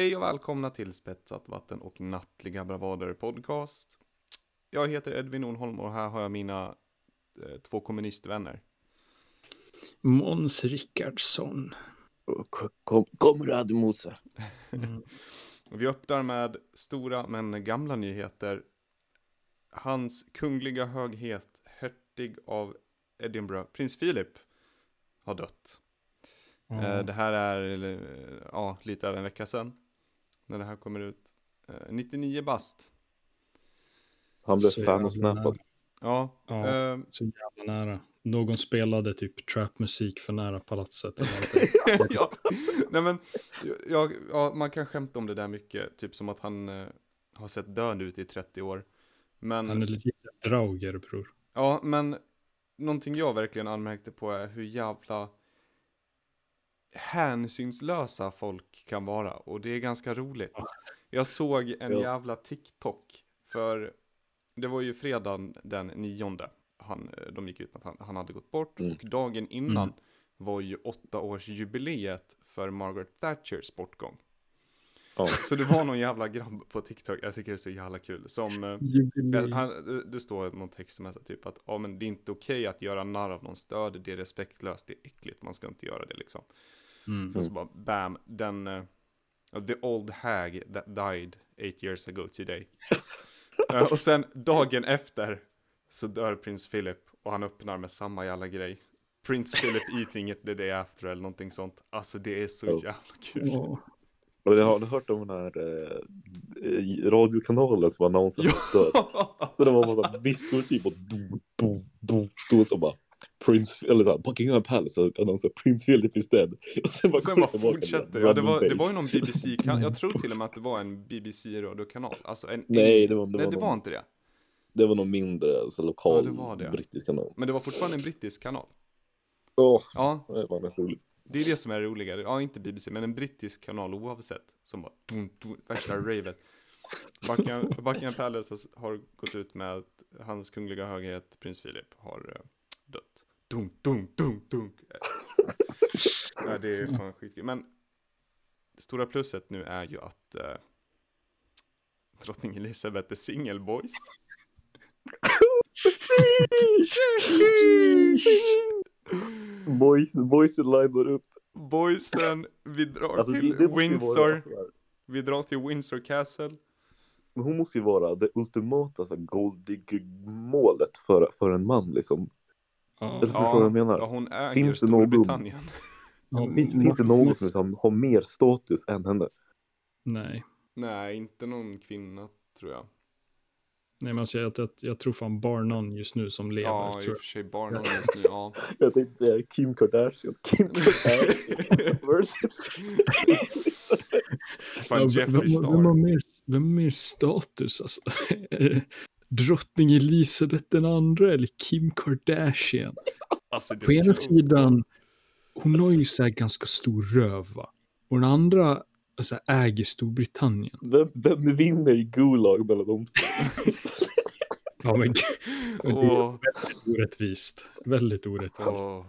Hej och välkomna till Spetsat vatten och nattliga bravader podcast. Jag heter Edvin Ornholm och här har jag mina eh, två kommunistvänner. Måns Rickardsson. Kom, Komrad Musa. Mm. Vi öppnar med stora men gamla nyheter. Hans kungliga höghet, hertig av Edinburgh, prins Philip, har dött. Eh, Det här är eh, ja, lite över en vecka sedan. När det här kommer ut. Eh, 99 bast. Han blev Så fan och snappad. Ja, Ja. eh, Så jävla nära. Någon spelade typ trapmusik för nära palatset. Eller någonting. ja, nej men, jag, ja, man kan skämta om det där mycket, typ som att han eh, har sett död ut i 30 år. Men, Han är legit en drauger bror. ja, men någonting jag verkligen anmärkte på är hur jävla hänsynslösa folk kan vara, och det är ganska roligt. Ja. Jag såg en Ja. jävla TikTok, för det var ju fredagen den nionde, han, eh, de gick ut med att han, han hade gått bort, Mm. och dagen innan Mm. var ju åttaårsjubileet för Margaret Thatchers bortgång. Ja. Så det var någon jävla grabb på TikTok, jag tycker det är så jävla kul, som, eh, han, det- står någon text som är så typ att, ja men det är inte okej att göra narr av någons död, det är respektlöst, det är äckligt, man ska inte göra det liksom. Mm. Sen så bara, bam, den, eh, the old hag that died eight years ago today. Eh, och sen dagen efter så dör prins Philip och han öppnar med samma jävla grej. Prince Philip eating it the day after eller någonting sånt. Alltså det är så Ja. jävla kul. Åh. Och jag har ni hört om den här eh, eh, radiokanalen som annonserade Ja. död? Så det var bara såhär discomusik och do, do, do, do, så bara Prince, eller såhär Buckingham Palace annonserar Prince Philip is dead. Och sen bara, Och sen bara fortsätter. Ja, det, var, det var ju någon BBC-kanal. Jag tror till och med att det var en BBC-radiokanal. Alltså en Nej, det var, det Nej, var, det någon, var inte det. det var någon mindre alltså, lokal Ja, det det. brittisk kanal. Men det var fortfarande en brittisk kanal. Åh, Ja, det var roligt. det är det som är det roliga. Ja, inte BBC, men en brittisk kanal oavsett. Som bara, dun, dun, värsta ravet. Buckingham, Buckingham Palace har gått ut med att hans kungliga höghet, prins Philip, har eh, dött. Dunk, dunk, dunk, dunk. ja, det är fan skitkul. Men det stora plusset nu är ju att eh, drottning Elizabeth är single boys. Boys, boys linar upp. Boysen, vi drar Alltså, till det, det Windsor. Vi drar till Windsor Castle. Men hon måste ju vara det ultimata så här, golddigger-målet för, för en man liksom. Ja. Eller förstår du vad jag menar? Ja, hon äger Finns det någon-. Ja, finns, finns det någon som liksom har mer status än henne? Nej. Nej, inte någon kvinna tror jag. Nej, men alltså, jag, jag, jag tror fan bar någon just nu som lever. Ja, i tror och för sig Barnum just nu, ja. Jag tänkte säga Kim Kardashian. Kim Kardashian versus Fan, Ja, Jeffrey vem, vem, Star. har mer, vem har mer status alltså? Drottning Elisabeth den andra eller Kim Kardashian? Alltså, På ena sidan, hon har ju så här ganska stor röv va? Och den andra så här, äger Storbritannien. vem, vem vinner i Gulag mellan de två? Ja men men det är väldigt orättvist. Väldigt orättvist. åh.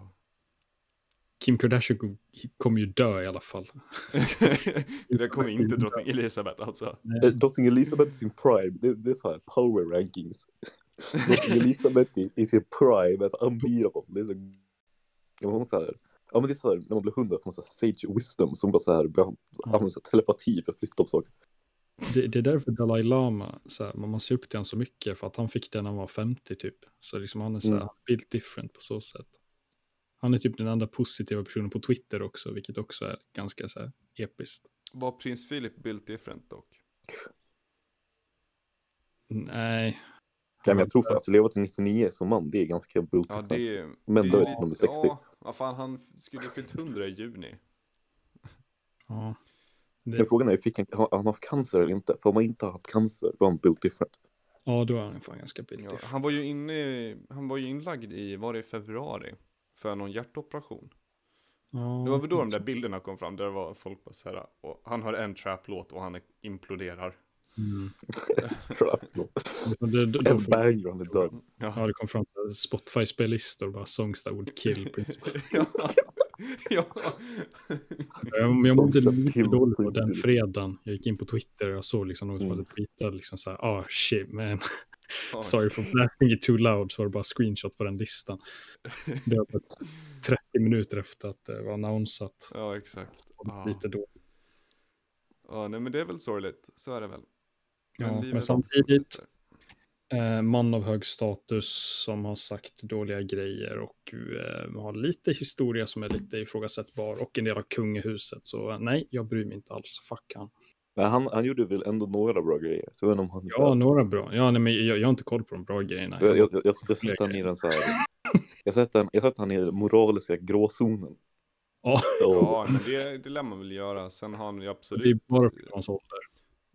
Kim Kardashian kom- kommer ju dö i alla fall. det kommer inte drottning Elisabeth alltså. Eh, Drottning Elizabeth i sin prime, det, det är så här power rankings. Drottning Elizabeth i, sin prime, alltså unbeatable. Det är så, hon här, ja men det är så här, när man blir hundra får man så här sage wisdom som bara så här, så här telepati för att flytta på saker. Det, det är därför Dalai Lama, så här, man ser upp till honom så mycket för att han fick det när han var 50 typ. Så liksom han är så här, Mm. built different på så sätt. Han är typ den enda positiva personen på Twitter också, vilket också är ganska så här episkt. Var prins Philip built different dock? Nej, Ja, men jag tror för att leva till 99 som man, det är ganska brutalt. Ja, det är... Men det dör är- till nummer 60. Ja, vad fan, han skulle fyllt 100 i juni. ja. Men Det, frågan är, fick han, har han haft cancer eller inte? För om man inte har haft cancer, då är han built different. ja, då är han fan ganska built Ja, different. han var ju inne, i- han var ju inlagd i, var det i februari? För någon hjärtoperation. Ja, Det var väl då de där bilderna kom fram, där det var folk bara såhär, och han har en trap-låt och han imploderar. Mm. Det, det, det, En han är död. ja, Ja. det kom fram Spotify-spellistor, bara songs that would kill Prince. ja. ja. Jag, jag mådde lite dåligt på den fredagen. Jag gick in på Twitter och jag såg liksom någon som Mm. hade tweetat liksom så här, ah shit man. Sorry for blasting it too loud, så var det bara screenshot på den listan. Det var bara 30 minuter efter att det var annonsat. Ja, exakt. Ja. Lite då. Ja, nej men det är väl sorgligt. Så är det väl. Ja, men samtidigt, eh, man av hög status som har sagt dåliga grejer och eh, har lite historia som är lite ifrågasättbar och en del av kungahuset. Så eh, nej, jag bryr mig inte alls. Fuck han. Men han, han gjorde väl ändå några bra grejer. Så jag vet inte om han... Ja, här- några bra. Ja, nej, men jag, jag har inte koll på de bra grejerna. jag, jag, jag, jag sätter han i den så här... Jag sätter, han- jag sätter han i den moraliska gråzonen. Ja. Ja, men det, det lär man väl göra. Sen har han ju det är absolut bara på hans ålder.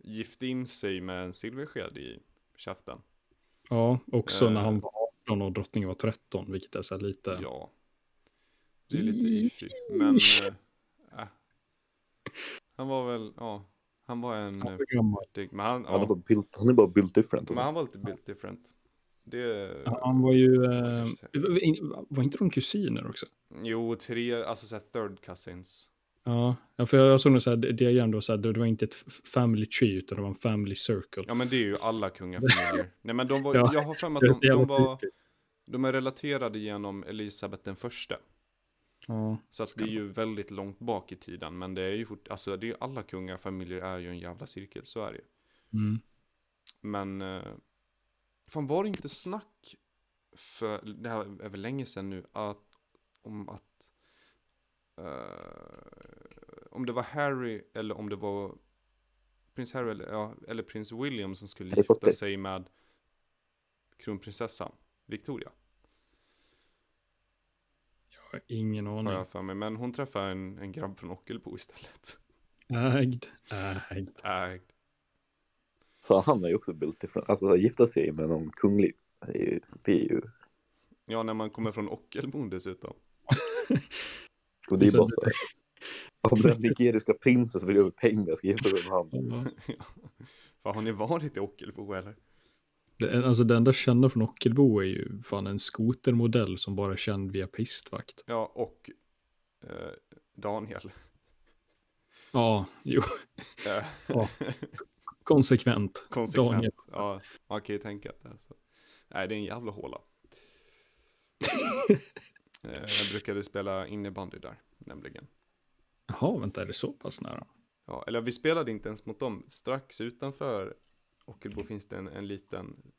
gift in sig med en silversked i käften. Ja, också Eh. när han var 18 och drottningen var 13, vilket är så här lite... Ja. Det är lite iffy. Men, äh, äh. Han var väl, ja. Han var en... Han eh, var gammal. Men han, Han är ja, bara built, han är bara built different. men Alltså. han var lite built different. Det... Han var ju... Eh, var inte de kusiner också? Jo, tre, alltså såhär third cousins. Ja, ja, för jag såg nog så här, det diagram då, så här, det var inte ett family tree utan det var en family circle. Ja men det är ju alla kungafamiljer. Nej men de var, Ja, jag har för mig att de, de var, de är relaterade genom Elisabeth den första. Ja, Så att det är ju väldigt långt bak i tiden, men det är ju fort, alltså det är alla kungafamiljer är ju en jävla cirkel, så är det ju. mm. Men, eh, fan var det inte snack för, det här är väl länge sedan nu, att, om att, eh, om det var Harry eller om det var prins Harry eller, ja, eller prins William som skulle gifta sig med kronprinsessan Victoria, har ingen har aning. jag för mig. Men hon träffade en, en grabb från Ockelbo istället. Ägd, ägd. Ägd. Fan, han är ju också built different. Alltså att gifta sig med någon kunglig. Det är ju... Det är ju Ja, när man kommer från Ockelbo dessutom. och det är Så bara så här. Om den nigeriska prinsen som vill över pengar ska gifta sig med han. Ja. Fan, har ni varit i Ockelbo eller? Det, alltså det enda kända från Ockelbo är ju fan en skotermodell som bara är känd via pistvakt. Ja, och eh, Daniel. Ja, jo, Ja. konsekvent. Konsekvent. Daniel. Ja, man kan ju tänka att det är så. Nej, det är en jävla håla. Eh, jag brukade spela innebandy där, nämligen. Jaha, vänta, är det så pass nära? Ja, eller vi spelade inte ens mot dem. Strax utanför Ockelbo finns det en, en liten,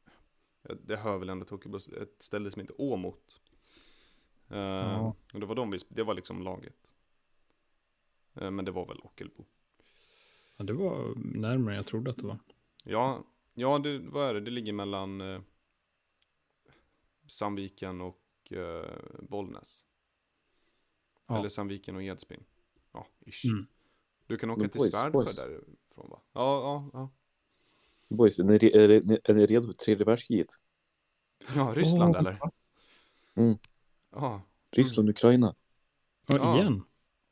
det hör väl ändå till Ockelbo, ett ställe som heter Åmot. Eh, Ja. Och det var de vi, det var liksom laget. Eh, men det var väl Ockelbo. Ja, det var närmare än jag trodde att det var. Ja, ja det, vad är det? Det ligger mellan eh, Sandviken och eh, Bollnäs. Ja. Eller Sandviken och Edsbyn. Ja, ish. Mm. Du kan åka till Svärdsjö därifrån va? Ja, ja, ja. Boys, är ni, är, ni, är ni redo för tredje världskriget? Ja, Ryssland Åh. eller? Mm. Ja. Ryssland, Ukraina. Ja, igen.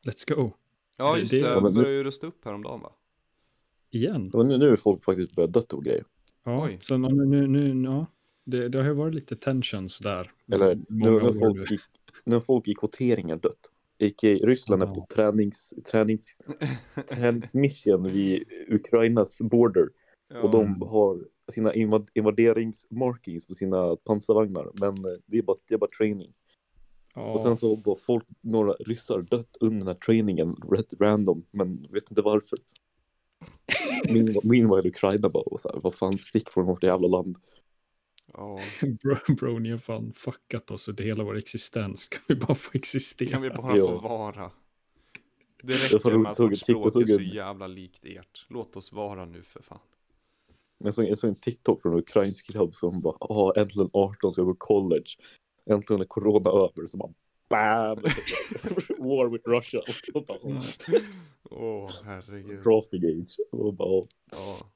Let's go. Ja, just det- det. Ja, De började ju rusta upp häromdagen va? Igen. Ja, Nu, nu är folk faktiskt börjat dött och grejer. Ja, Oj. så nu, nu, nu ja. Det, det har ju varit lite tensions där. Eller nu, när, folk i, när folk i kvoteringar dött. A.k.a. Ryssland är på tränings, tränings, träningsmission vid Ukrainas border. Ja. Och de har sina invad- invaderingsmarkings på sina pansarvagnar. Men eh, det är bara, det är bara training. Ja, Och sen så har folk, några ryssar dött under den här trainingen, rätt random, men vet inte varför. Min, meanwhile Ukraina bara, och så här, vad fan, stick från vårt jävla land. Ja. bro, bro, ni har fan fuckat oss under hela vår existens. Kan vi bara få existera? Kan vi bara Ja. få vara? Det räcker får med att vårt språk är så jävla likt ert. Låt oss vara nu för fan. Men jag såg, jag såg en TikTok från en ukrainsk grabb som bara, ja, äntligen 18 ska jag gå college. Äntligen är corona över, så bara BAM! War with Russia. Bara, Mm. Åh, herregud. Drafting age. Och bara, ja. Ja.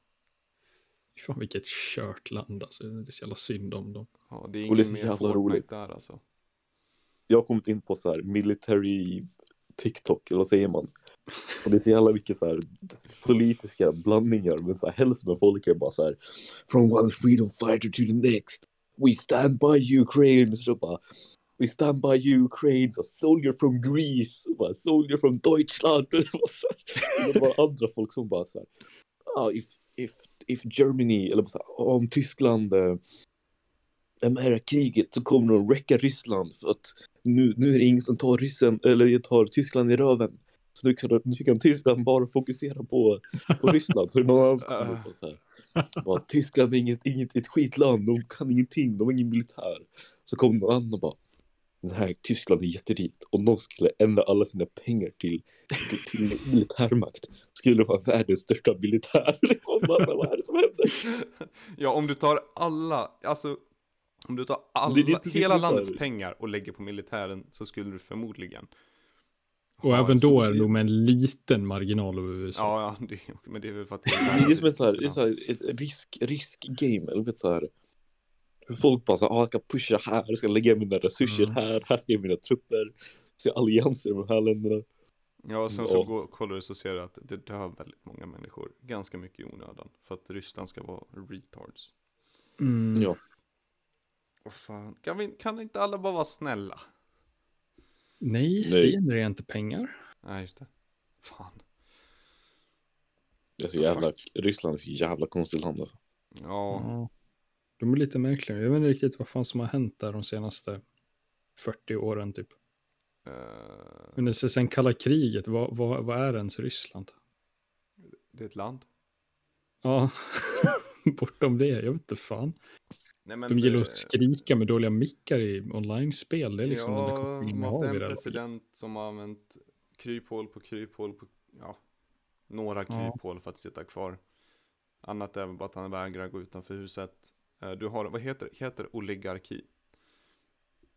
Fan vilket kört land alltså. Det är så jävla synd om dem. ja, det är Och det är ingen så mer jävla Fortnite roligt. där alltså. jag har kommit in på så här military TikTok, eller vad säger man? Och det är så jävla mycket så här politiska blandningar, men så här, hälften av folk är bara så här From one freedom fighter to the next, we stand by Ukraine. Så bara, We stand by you Ukraine, så soldier from Greece, bara, soldier from Deutschland. Det var, så här, andra folk som bara så här, ah, if, if, if Germany, eller bara så här, om Tyskland eh, är med i kriget så kommer de räcka Ryssland för att nu, nu är det ingen som tar ryssen, eller tar Tyskland i röven. Så nu kan, nu kan Tyskland bara fokusera på, på Ryssland. Är någon annan kommer så här. Bara, Tyskland är inget, inget, ett skitland, de kan ingenting, de har ingen militär. Så kom någon annan och bara, nej, Tyskland är jätterikt. Om de skulle ändra alla sina pengar till, till, militärmakt skulle de ha världens största militär. Vad är det som händer? Ja, om du tar alla, alltså om du tar alla, Det det hela landets pengar och lägger på militären så skulle du förmodligen Och även då är det nog med en liten marginal av USA. Ja, ja det, men det är väl för att det Det är som ett, så här, det är så här, ett risk, risk-game, eller vet så här. Hur folk bara så här, ah, jag ska pusha här, jag ska lägga mina resurser Mm. här, här ska jag mina trupper. Se allianser med de här länderna. Ja, och sen så Ja. går, kollar du så ser du att det dör väldigt många människor. Ganska mycket i onödan. För att Ryssland ska vara retards. Mm. Ja. Vad fan, kan, vi, kan inte alla bara vara snälla? Nej, Nej. det genererar inte pengar. Nej, just det. Fan. Det är så jävla, Ryssland är så jävla konstigt land alltså. Ja, Ja. De är lite märkliga. Jag vet inte riktigt vad fan som har hänt där de senaste 40 åren typ. eh, Men det- sen kalla kriget, vad, vad, vad är ens Ryssland? det är ett land. Ja, bortom det, jag vet inte fan. Nej, men, De gillar eh, att skrika med dåliga mickar i online-spel. Det är liksom den ja, där kopplingen jag har haft en det. president som har använt kryphål på kryphål på, ja, några Ja. kryphål för att sitta kvar. Annat är bara att han vägrar gå utanför huset. Eh, Du har, vad heter det? Heter oligarki?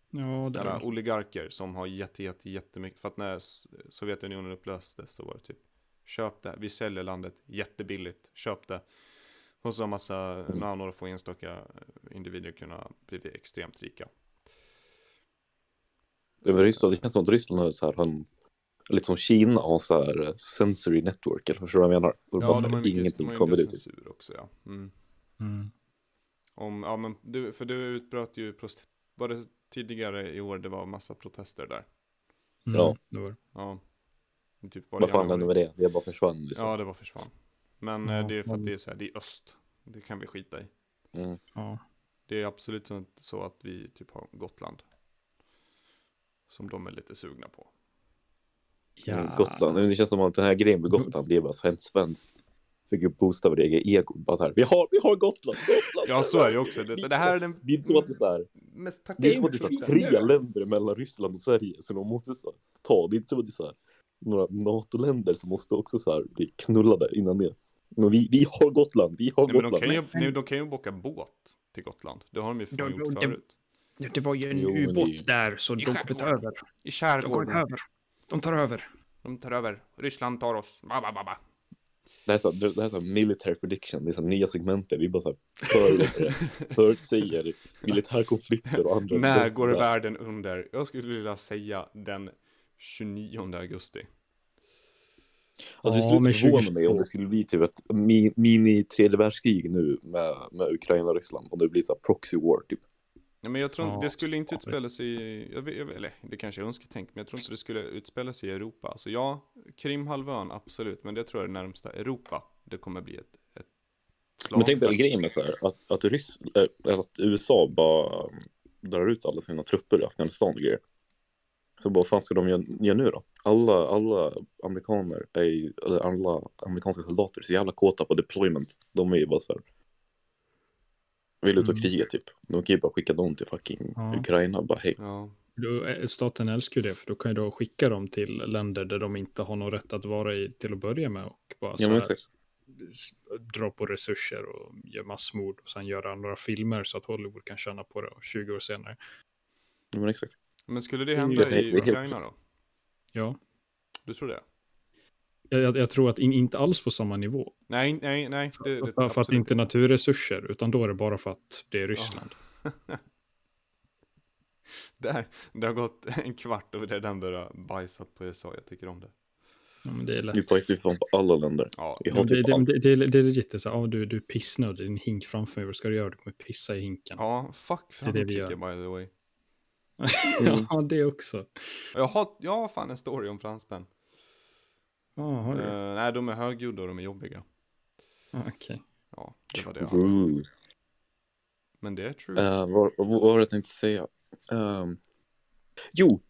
Ja, det är oligarker som har jätte, jätte, jättemycket. För att när Sovjetunionen upplöstes så var det typ Köp det, vi säljer landet jättebilligt, köp det. Och så har massa, Mm. några, några få enstaka individer kunna bli extremt rika. Det, var Ryssland, det känns som att Ryssland har så här, han, lite som Kina har så här eh, sensory network, eller förstår du vad jag menar? Och det bara så här, ingenting de har kommer mycket ut. censur också ja. Mm. Mm. Om, ja men du, för det utbröt ju, prost- var det tidigare i år det var massa protester där? Mm, Ja. det var det. Ja. Typ var Vad fan hände med det? Det bara försvann liksom. Ja det var försvann. Men Ja, eh, det är för att det är så här, det är öst. Det kan vi skita i. Mm. Ja. Det är absolut så- inte så att vi typ har Gotland. Som de är lite sugna på. Mm, Gotland, det känns som att den här grejen med Gotland, det är bara så här en svensk fick upp boosta vår egen ego. Bara så här, vi har, vi har Gotland, Gotland! Ja så är det ju också. Det, så det här är den Det är inte så att det är så här, det är inte så att det är tre länder mellan Ryssland och Sverige som de måste så här, ta. Det är inte så att det är så här, några NATO-länder som måste också så här, bli knullade innan det. Men vi, vi har Gotland, vi har Nej, men de Gotland. kan, ju, nej, de kan ju boka båt till Gotland. Det har de ju fan De- gjort de- förut. Det var ju en det ubåt där, så I de skärgården. över. I De skärgården. ta över. De tar över. De tar över. Ryssland tar oss. Ba, ba, ba, ba. Det här är så det här är så military prediction, det är så nya segmenter. Vi bara så här för, förutsäger militärkonflikter och andra. När går världen under? Jag skulle vilja säga den 29 augusti. Alltså det Ja, skulle men inte förvåna 2022. mig om det skulle bli typ ett mi- mini tredje världskrig nu med, med Ukraina och Ryssland. Och det blir så proxy war typ. Ja, men jag tror Ja, det skulle inte utspela sig i, jag vet, jag vet, eller det kanske är önsketänk, men jag tror inte det skulle utspela sig i Europa. Alltså ja, Krimhalvön absolut, men det tror jag är närmsta Europa. Det kommer bli ett, ett Men tänk slagfält. grejen med så här, att, att, Ryss, äh, att USA bara um, drar ut alla sina trupper i Afghanistan och grejer. Så vad fan ska de göra, göra nu då? Alla, alla amerikaner, är ju, eller alla amerikanska soldater är så jävla kåta på deployment. De är ju bara så här. Vill ut och Mm. kriga typ. De kan ju bara skicka dem till fucking Ja. Ukraina bara hej. Ja, Då, eh, staten älskar ju det, för då kan ju då skicka dem till länder där de inte har någon rätt att vara i till att börja med och bara så Ja men här, exakt. s- dra på resurser och göra massmord och sen göra några filmer så att Hollywood kan tjäna på det och 20 år senare. Ja, men exakt. Men skulle det Det är hända i det är Ukraina då? Ja, Du tror det? jag, jag, jag tror att in, inte alls på samma nivå. Nej, nej, nej. Det, det, för, för att absolut inte naturresurser, utan då är det bara för att det är Ryssland. Där, det har gått en kvart och redan börjat bajsa på USA. Jag tycker om det. Ja, men det är lätt. Vi bajsar ju fan på alla länder. Ja, Vi Ja, har det, typ det, allt. det, det, är- det är legit, det är så här, ja, du, du är pissnödig, din hink framför mig, vad ska du göra? Du kommer pissa i hinken. ja fuck Det är det vi Frankrike by the way. Ja, det också. Jag har, jag har fan en story om fransmän. Ja, har du? Eh, nej, de är högljudda och de är jobbiga. Ja, Okej. Ja, det var det jag hade. Men det är true. Uh, vad, var det jag tänkte säga? Ehm, jo!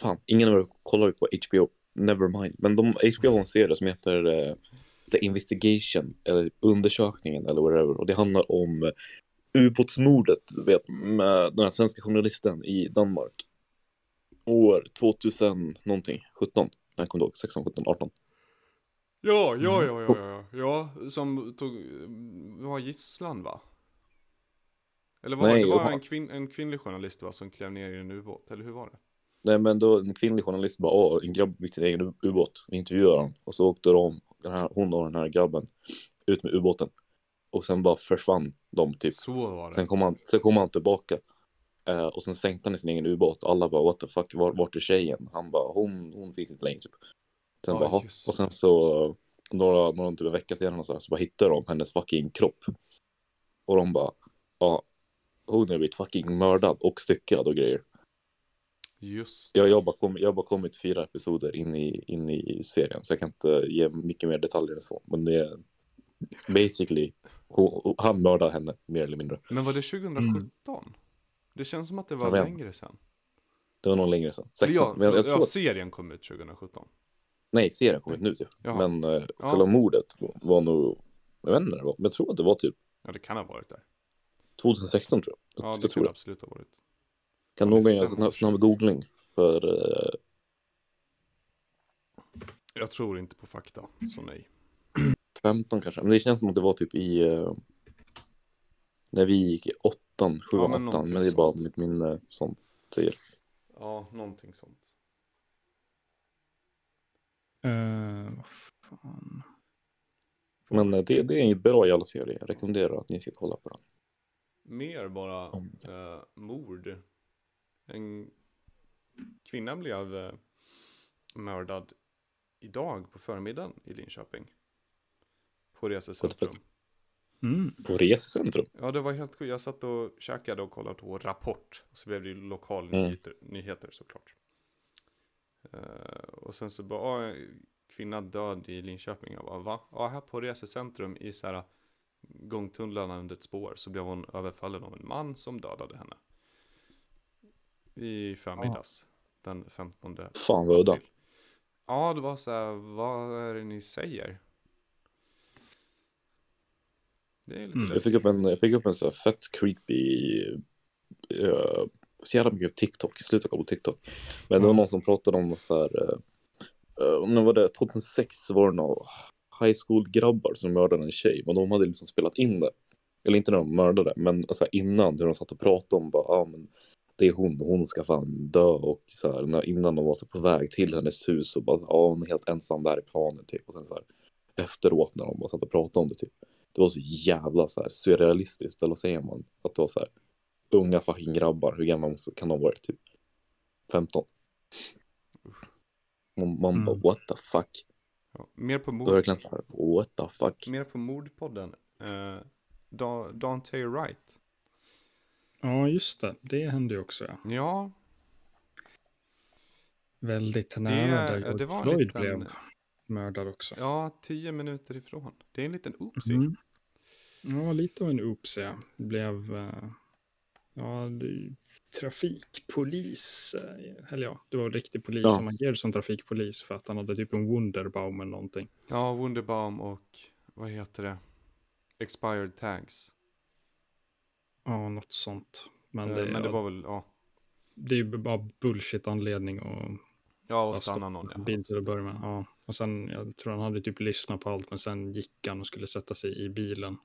Fan, ingen av er kollar ju på HBO. Never mind. Men de, HBO har en serie som heter eh, The Investigation, eller Undersökningen eller whatever. Och det handlar om ubåtsmordet, du vet, med den här svenska journalisten i Danmark. År 2000 någonting, 17. Jag kommer ihåg, 16, 17, 18. Ja, ja, Mm. ja, ja, ja, ja, som tog, var gisslan va? Eller var Nej, det var en, kvinn, en kvinnlig journalist va, som klev ner i en ubåt, eller hur var det? Nej men då en kvinnlig journalist bara, åh, en grabb byggt sin egen ubåt, vi intervjuar honom. Och så åkte de, den här, hon och den här grabben, ut med ubåten. Och sen bara försvann de typ. Så var det. Sen kom han, sen kom han tillbaka. Eh, och sen sänkte han i sin egen ubåt. Alla bara, what the fuck, var, vart är tjejen? Han bara, hon, hon finns inte längre typ. Sen Ja, bara, "Ha." och sen så, några, några typ en vecka senare så, här, så bara hittade de hennes fucking kropp. Och de bara, ja, hon har blivit fucking mördad och styckad och grejer. Just Jag, jag, har bara kommit, jag bara kommit fyra episoder in i, in i serien så jag kan inte ge mycket mer detaljer än så. Men det är basically, hon, han mördar henne mer eller mindre. Men var det 2017? Det känns som att det var längre sen. Det var nog längre sedan. Eller 16. ja, men jag, jag för, tror ja, att, serien kom ut 2017. nej, serien kom ut nu typ. Jaha. Men uh, Ja. själva mordet var nog, jag vet inte när det var, men jag tror att det var typ Ja, det kan ha varit där. 2016 tror jag. Ja, jag, det jag tror det. absolut ha varit. Kan någon göra en snabb, snabb googling för eh, Jag tror inte på fakta, så nej. 15 kanske. Men det känns som att det var typ i, eh, när vi gick i åttan, sjuan, Ja, men åttan. någonting Men det är bara sånt. mitt minne som säger. Ja, någonting sånt. Eh, vad fan. Men eh, det, det är en bra jävla serie. Jag rekommenderar att ni ska kolla på den. Mer bara Om eh, mord. En kvinna blev eh, mördad idag på förmiddagen i Linköping. På resecentrum. Mm. På resecentrum? Ja, det var helt sjukt. Jag satt och käkade och kollade på Rapport. Och så blev det ju Mm. lokalnyheter nyheter, såklart. Eh, och sen så bara, ah, kvinna död i Linköping. Jag bara, va? Ja, här på resecentrum i så här gångtunnlarna under ett spår så blev hon överfallen av en man som dödade henne. I förmiddags. Den 15 Fan vad udda. Ja, det var så här, vad är det ni säger? Det är lite Mm. Jag fick upp en, jag fick upp en så här fett creepy, uh, så jävla mycket TikTok, sluta kolla på TikTok. Men det var någon som pratade om så här, uh, uh, när var det, 2006 var det några high school grabbar som mördade en tjej, men de hade liksom spelat in det. Eller inte när de mördade, men alltså innan hur de satt och pratade om bara, ah, men det är hon, hon ska fan dö och så här, när, innan de var så på väg till hennes hus och bara, ja ah, hon är helt ensam där i planen typ. Och sen så här efteråt när de bara satt och pratade om det typ. Det var så jävla så här surrealistiskt, eller vad säger man? Att det var så här unga fucking grabbar, hur gamla måste- kan de vara? Typ 15. Man, man Mm. bara what the fuck? Ja, mer på mord. verkligen så här what the fuck? Mer på mordpodden. Uh, da, Dante Wright. Ja, just det. Det hände ju också. Ja. Ja, Väldigt nära där det, George var en Floyd liten, blev mördad också. ja, tio minuter ifrån. Det är en liten oopsie. Mm. Ja, lite av en oops, ja. Det blev eh, ja, det, trafikpolis. eh, Eller ja, det var en riktig polis Ja. som agerade som trafikpolis för att han hade typ en Wunderbaum eller någonting. Ja, Wunderbaum och vad heter det? Expired tags. Ja, något sånt. Men, Men, det, men det ja, var väl, ja. det är ju bara bullshit anledning och Ja, och stanna någon. Ja. bil till att börja med. Ja. Och sen, jag tror han hade typ lyssnat på allt, men sen gick han och skulle sätta sig i bilen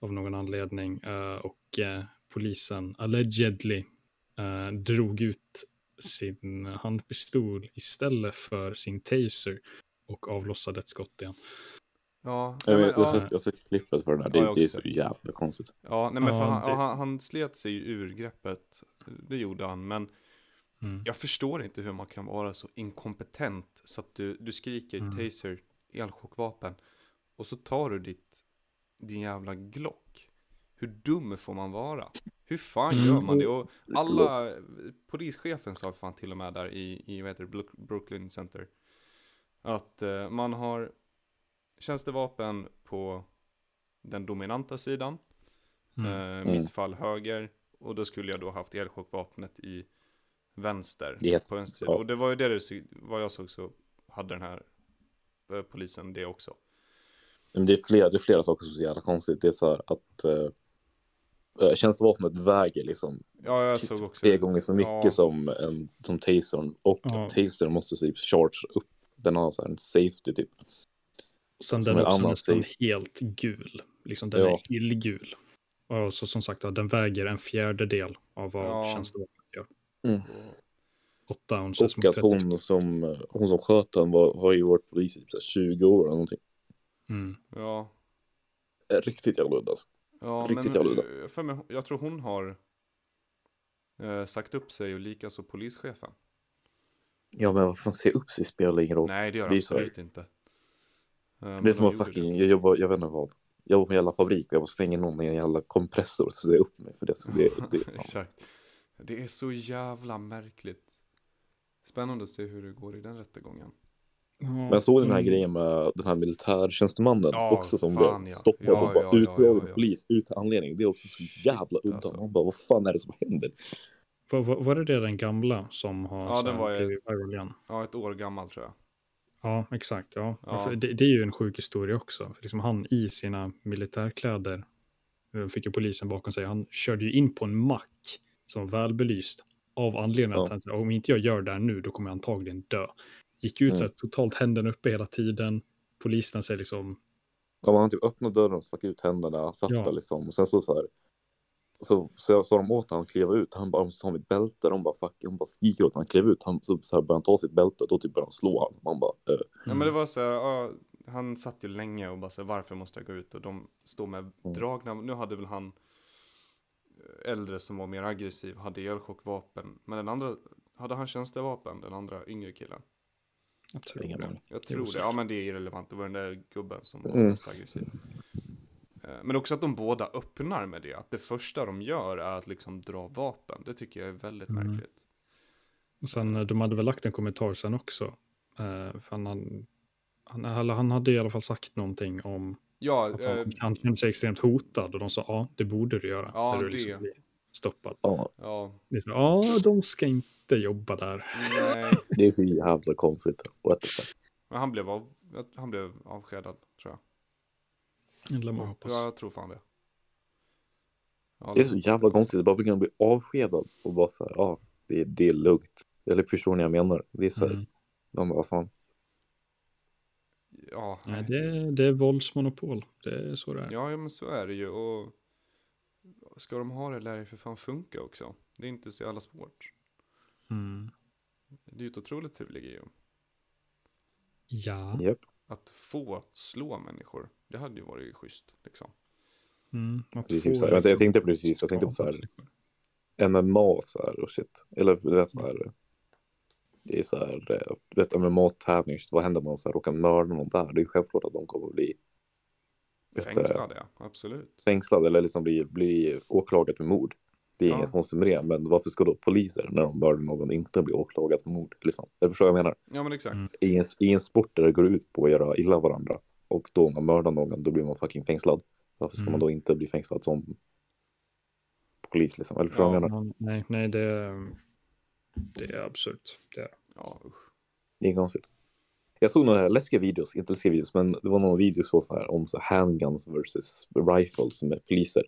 av någon anledning. eh, och eh, polisen, allegedly, eh, drog ut sin handpistol istället för sin taser och avlossade ett skott igen. Ja, Jag, men, jag, ja, sett, jag sett klippet för den här, det, Ja, det är så jävla konstigt. ja, nej men för han, det- han, han slet sig ur greppet. Det gjorde han, men Mm. jag förstår inte hur man kan vara så inkompetent så att du, du skriker Mm. taser, elchockvapen och så tar du ditt, din jävla Glock hur dum får man vara? Hur fan gör man det? Och alla, polischefen sa fan till och med där i, i vad heter det, Brook- Brooklyn Center. Att eh, man har tjänstevapen på den dominanta sidan. Mm. Eh, mitt fall höger. Och då skulle jag då haft elchockvapnet i vänster. Yes, På vänster sida. ja. Och det var ju det, det vad jag såg så hade den här eh, polisen det också. Men det är flera, det är flera saker som är så jävla konstigt. Det är så här att uh, tjänstevapnet väger liksom Ja, jag såg också tre gånger så mycket Ja. som, en, som tasern. Och Ja. tasern måste typ charge upp. Den har så här en safety typ. Och sen Som den en är också nästan safe. helt gul. Liksom den Ja. är illgul. Och så som sagt, den väger en fjärdedel av vad Ja. tjänstevapnet. Mm. 8 ounces Och att 30. hon som, eh, hon som sköt den var, har ju varit polis i typ så här 20 år eller någonting. Mm. Ja, Eh, Riktigt jävla udda alltså. ja Riktigt men jävla eh, för mig, jag tror hon har eh, sagt upp sig och likaså polischefen. Ja men vad fan, se upp sig spelar ingen roll. Nej, det gör det absolut inte. Eh, Det är som att fucking, jag jobbar, jag vet inte vad. Jag jobbar på en jävla fabrik och jag bara slänger någon i en jävla kompressor så ser jag upp mig för det. Så det, det ja. Exakt. Det är så jävla märkligt. Spännande att se hur det går i den rättegången. Men jag såg den här Mm. grejen med den här militärtjänstemannen Ja, också som fan, blev stoppad Ja, och bara ja, utdragen ja, ja. polis ut anledning. Det är också så jävla udda. alltså. Man bara, vad fan är det som händer? Var, var, var det det den gamla som har Ja, den var ju- blivit viral igen? Ja, ett år gammal tror jag. Ja, exakt. Ja. Ja. Det, det är ju en sjuk historia också. För liksom han i sina militärkläder eh, fick ju polisen bakom sig. Han körde ju in på en mack som var välbelyst. Av anledningen att Ja. han sa, om inte jag gör det här nu, då kommer jag antagligen dö. Gick ut så här, Mm. totalt händerna uppe hela tiden. Polisen säger liksom, Ja, man typ öppnade dörren och stack ut händerna, satt Ja. där liksom. Och sen så så här. Så så sa de åt honom att kliva ut. Han bara, måste ta mitt bälte. De bara, fuck. De bara skriker åt honom. Han klev ut. Han så, så här, började han ta sitt bälte och då typ började han slå honom. Man bara, äh. Ja men det var så här, ja, han satt ju länge och bara så här, varför måste jag gå ut? Och de står med Mm. dragna, nu hade väl han äldre som var mer aggressiv, hade elchockvapen. Men den andra, hade han tjänstevapen, den andra yngre killen? jag tror Ingen det. Jag tror det, ja men det är irrelevant, det var den där gubben som var Mm. mest aggressiv. Eh, Men också att de båda öppnar med det, att det första de gör är att liksom dra vapen. Det tycker jag är väldigt Mm. märkligt. Och sen, eh, de hade väl lagt en kommentar sen också. Eh, för han, han, han hade i alla fall sagt någonting om Ja, att eh, han, han kände sig extremt hotad och de sa ja, det borde du göra. Ja, när du det. liksom blir stoppad. Ja, ja, Det så, Ja, de ska inte jobba där. nej. det är så jävla konstigt. What the fuck. Men han blev, av, han blev avskedad, tror jag. Det lär man hoppas. Ja, jag tror fan det. Ja, Det är så jävla konstigt. Bara kunna bli avskedad och bara så här, ja, det, är- det är lugnt. Eller förstår ni vad jag menar? Det är så här, Mm. man bara, vad fan. Ja, Nej, det, är- det är våldsmonopol. Det är så det är. ja, ja, men så är det ju. Och ska de ha det lär det för fan funka också. Det är inte så jävla svårt. Mm. Det är ju ett otroligt privilegium. Ja. Japp. Att få slå människor, det hade ju varit schysst liksom. Mm. Att Det är få typ så här, jag, jag tänkte precis, jag tänkte på så här. MMA så här och shit. Eller du vet så här. Det är så här, eh, du vet MMA-tävling, vad händer om man så här råkar mörda någon där? Det är ju självklart att de kommer bli Vet, Fängslade, ja. Absolut. fängslade eller liksom bli, bli åklagade för mord. Det är Ja. inget konstigt med det, men varför ska då poliser när de mördar någon inte bli åklagade för mord? Liksom? Jag förstår vad jag menar. Ja, men exakt. Mm. I en, I en sport där det går ut på att göra illa varandra och då om man mördar någon, då blir man fucking fängslad. Varför ska Mm. man då inte bli fängslad som polis liksom? Eller förstår du vad jag Ja. menar? Ja, nej, nej, det det är absurt. Det är. Ja, usch. Det är konstigt. Jag såg några läskiga videos, inte läskiga videos, men det var några videos på så här, om så här handguns versus rifles med poliser.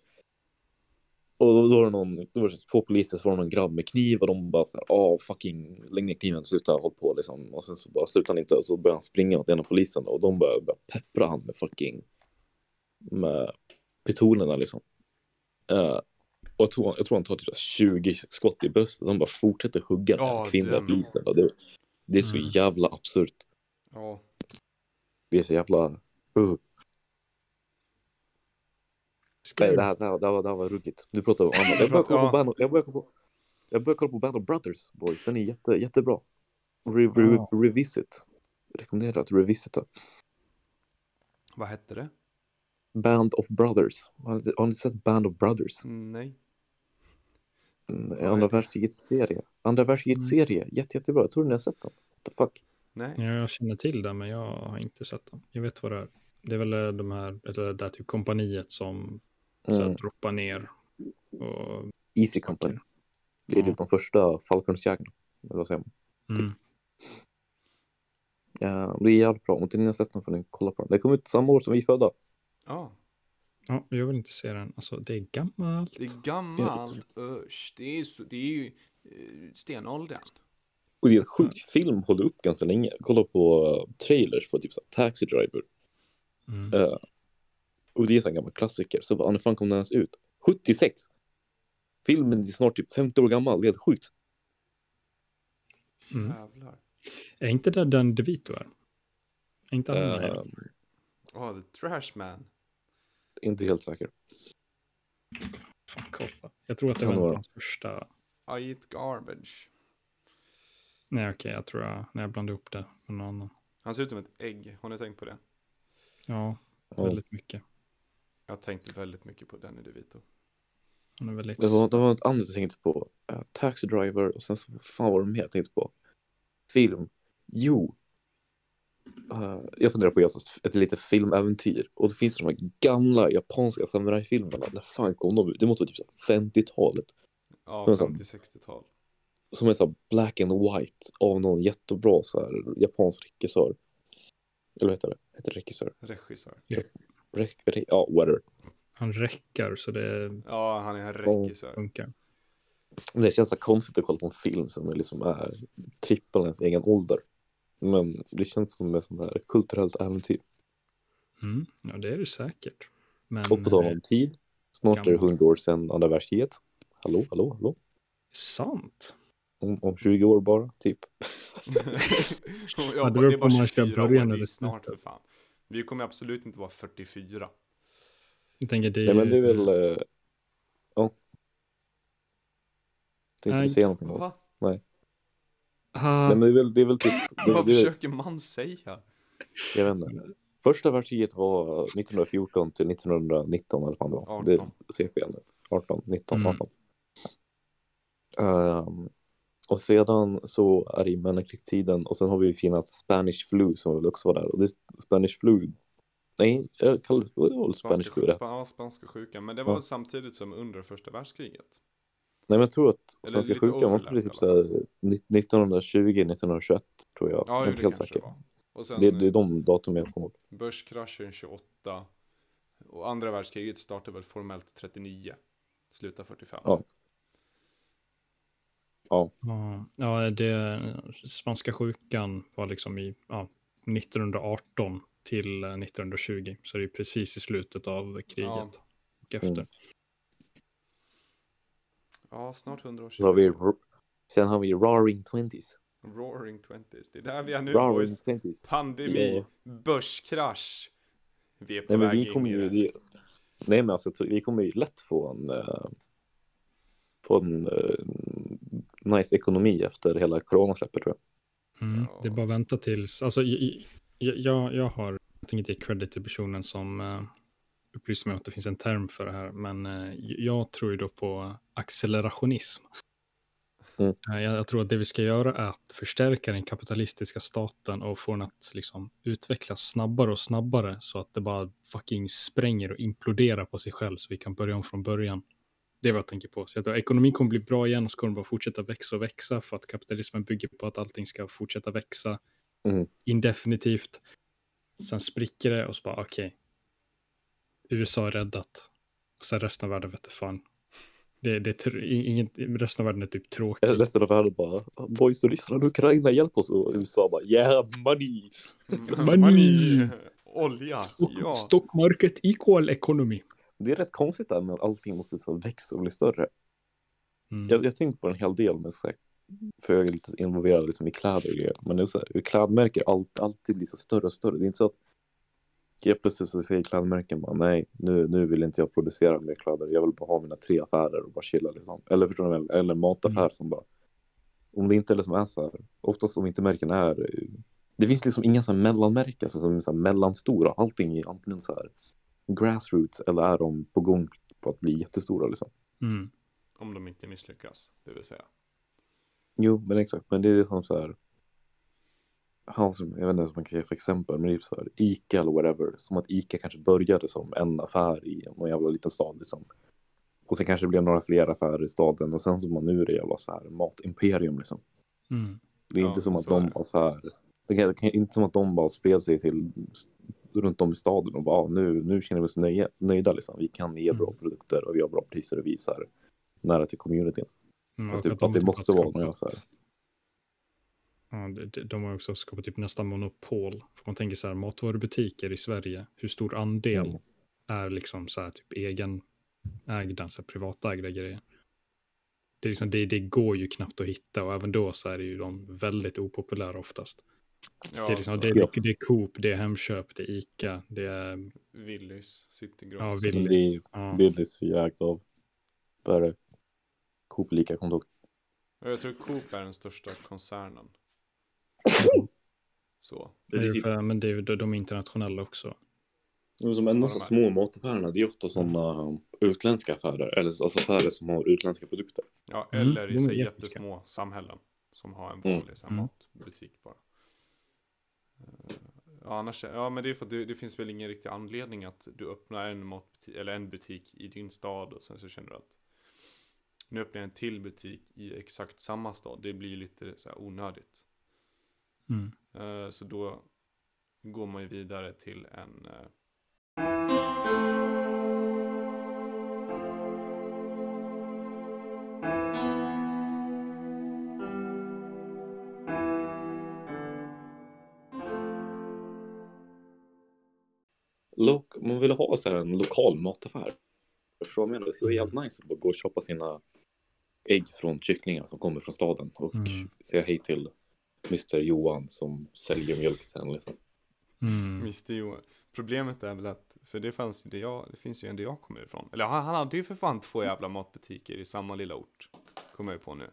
Och då, då var det någon, då var det två poliser, så var det någon grabb med kniv och de bara så här, åh fucking, lägg ner kniven, sluta håll på liksom. Och sen så bara slutade han inte och så började han springa åt ena polisen och de började, började peppra han med fucking, med pistolerna liksom. Och jag tror, jag tror han tar typ 20 skott i bröstet, de bara fortsätter hugga den Ja, kvinnliga polisen. Det, det är så Mm. jävla absurt. Ja, Det är så jävla... Uh. Nej, det här, det, här, det, här, var- det här var ruggigt. Du pratar om annat. Jag börjar kolla på, Ja. Band, jag börjar kolla på, jag börjar kolla på Band of Brothers, boys. Den är jätte, jättebra. Re, re, Ja. Revisit. Jag rekommenderar att revisita. vad hette det? Band of Brothers. Har ni, har ni sett Band of Brothers? Nej. Andra världskrigets serie. Andra världskrigets Mm. serie. Jätte, jättebra. Jag tror ni har sett den. What the fuck? Nej. Ja, jag känner till det, men jag har inte sett den. Jag vet vad det är. Det är väl eh, de här, eller det där typ kompaniet som så här, Mm. droppar ner. Och, Easy Company. Det är Ja. typ de första fallskärmsjägarna. eller vad säger man? mm. Ja, det är jävligt bra. Om inte ni har sett den får ni kolla på den. Det kom ut samma år som vi födda. Ja, Ja, jag vill inte se den. Alltså, det är gammalt. det är gammalt. Usch, det är, så, det är ju eh, stenåldern. Och det är en sjuk film, håller upp ganska länge. Kolla på uh, trailers för typ så här, Taxi Driver. Mm. Eh, och det är en gammal klassiker. Så bara, när fan kom den ens ut? 76! Filmen är snart typ 50 år gammal. Det är helt sjukt. Mm. Jävlar. Är inte det den DeVito är? Är inte han med i Eh, den? Åh, The Trash Man. Inte helt säker. Fan, kolla. Jag tror att det var hans första. I eat garbage. Nej, okej, jag tror jag, när jag blandade ihop det med någon annan. Han ser ut som ett ägg. Har ni tänkt på det? Ja, Ja. väldigt mycket. Jag har tänkt väldigt mycket på Danny DeVito. Han är väldigt... Det var, det var något annat jag tänkte på. Uh, Taxi Driver och sen så vad fan var det mer jag tänkte på? Film. Jo. Eh, jag funderar på att göra ett lite filmäventyr. Och det finns de här gamla japanska samurajfilmerna. När fan kom de ut? Det måste vara typ så här 50-talet. Ja, Men så- 50-60-tal. Som är så här black and white av någon jättebra så här japansk regissör. Eller vad heter det? Heter det regissör? Regissör. Ja. Rek, re, ja, whatever. Han räcker så det Ja, han är en regissör. funkar. Men Det känns så konstigt att kolla på en film som är liksom är trippel ens egen ålder. Men det känns som ett sånt här kulturellt äventyr. Mm. Ja, det är det säkert. Men Och på tal eh, om tid. Snart är det Gammal. 100 år sedan andra världskriget. Hallå, hallå, hallå. sant. Om, om 20 år bara, typ. ja, det beror är på bara om man ska 24 år, börja det snart för fan. Vi kommer absolut inte vara 44. Jag tänker det är Nej, men det är väl... eh, Ja. Tänkte Nej. du säga någonting? Va? Ah, Nej, men det är väl, det är väl typ... Det, Vad det, försöker man säga? jag vet inte. Första världskriget var 1914 till 1919 eller vad det var. 18. Det ser fel ut. 18, 19, Mm. 18. Ehm, och sedan så är det mellankrigstiden och sen har vi fina Spanish flu som väl också var där. Och det Spanish flu. Nej, jag kallar det, väl Spanish Spanska, flu rätt. spanska sjukan. Men det var Ja. samtidigt som under första världskriget. Nej men jag tror att lite sjukan var inte typ i såhär 1920, 1921 tror jag. Ja, jag är inte det helt säker. sen Det, det är de datum jag kommer ihåg. börskraschen 28. Och andra världskriget startade väl formellt 39. Slutar 45. Ja. Ja, ja det, spanska sjukan var liksom i ja, 1918 till eh, 1920. Så det är precis i slutet av kriget. Ja. Och efter. Mm. Ja, snart 100 år Så har vi, sedan. sen har vi Roaring Twenties. Roaring Twenties. Det är där vi är nu Roaring. Twenties. Pandemi, Ja. börskrasch. Vi är på Nej men väg vi in kommer ju, det. det, nej men alltså vi kommer ju lätt få en, uh, få en eh, nice ekonomi efter hela coronasläppet tror jag. Mm, Ja. Det är bara att vänta tills, alltså jag, jag, jag, har, jag tänker ge credit till personen som uh, upplyste mig att det finns en term för det här, men eh, jag tror ju då på accelerationism. Mm. Eh, jag, tror att det vi ska göra är att förstärka den kapitalistiska staten och få den att liksom utvecklas snabbare och snabbare så att det bara fucking spränger och imploderar på sig själv så vi kan börja om från början. Det är vad jag tänker på. Så jag tror att ekonomin kommer bli bra igen och så kommer den bara fortsätta växa och växa för att kapitalismen bygger på att allting ska fortsätta växa Mm. indefinitivt. Sen spricker det och så bara okej. USA är räddat. Och sen resten av världen vet du fan. Det, det, ingen, resten av världen är typ tråkig. Resten av världen bara, boys och Ryssland, Ukraina, hjälp oss. Och USA bara, yeah money. Money. Money. Olja. Stock, Ja. stock market equal economy. Det är rätt konstigt där med att allting måste så växa och bli större. Mm. Jag, jag tänkte på en hel del med så här, för jag är lite involverad liksom i kläder och grejer. Men det är så här, klädmärken allt, alltid blir så större och större. Det är inte så att helt plötsligt så säger klädmärken bara nej, nu, nu vill inte jag producera mer kläder. Jag vill bara ha mina tre affärer och bara chilla liksom. Eller förstår ni väl? Eller mataffär Mm. som bara om det inte liksom är så här, oftast om inte märken är det finns liksom inga så här mellanmärken som är så här mellanstora. Allting är antingen så här grassroots eller är de på gång på att bli jättestora liksom? Mm. Om de inte misslyckas, det vill säga. Jo, men exakt. Men det är som så här. Ja, som, jag vet inte vad man kan säga för exempel, men det är så här Ica eller whatever. Som att Ica kanske började som en affär i någon jävla liten stad liksom. Och sen kanske det blev några fler affärer i staden och sen så man nu är det jävla så här matimperium liksom. Mm. Det är Ja, inte som att är de det. bara så här. Det kan, inte som att de bara spred sig till runt om i staden och bara ah, nu, nu känner vi oss nöjda, nöjda liksom. Vi kan ge bra Mm. produkter och vi har bra priser och visar nära till communityn. Mm, typ, att de att det typ måste vara något så här. Ja, de, har också skapat typ nästan monopol. För man tänker så här, matvarubutiker i Sverige, hur stor andel Mm. är liksom så här typ egenägda, så här privatägda grejer. Det, är liksom, det, det går ju knappt att hitta och även då så är det ju de väldigt opopulära oftast. Ja, det, är liksom, så- det, är, det är Coop, det är Hemköp, det är Ica, det är Willys, Citygross. Ja, Willys. är ja, Willys är ägt av vad är det? Coop lika kontor. Och jag tror Coop är den största koncernen. Så. Det är det är typ- för, men det är, ju- de är internationella också. Jo, Som enda så små mataffärerna, det är ofta sådana utländska affärer, eller alltså affärer som har utländska produkter. Ja, Mm, eller i så här jätteska. jättesmå samhällen. Som har en Mm. vanlig Mm. matbutik bara. Eh, Ja, annars, ja men det är för att det, det finns väl ingen riktig anledning att du öppnar en matbutik, eller en butik i din stad och sen så känner du att nu öppnar jag en till butik i exakt samma stad. Det blir lite så här onödigt. Mm. Eh, Så då går man ju vidare till en eh, Lok man vill ha så här en lokal mataffär. Förstår du vad jag menar? Det var jävligt nice att gå och köpa sina ägg från kycklingar som kommer från staden och Mm. säga hej till Mr Johan som säljer mjölk till en liksom. Mm. Mr Johan. Problemet är väl att, för det fanns ju det jag, det finns ju en där jag kommer ifrån. Eller han, han hade ju för fan två jävla matbutiker i samma lilla ort. Kommer jag på nu.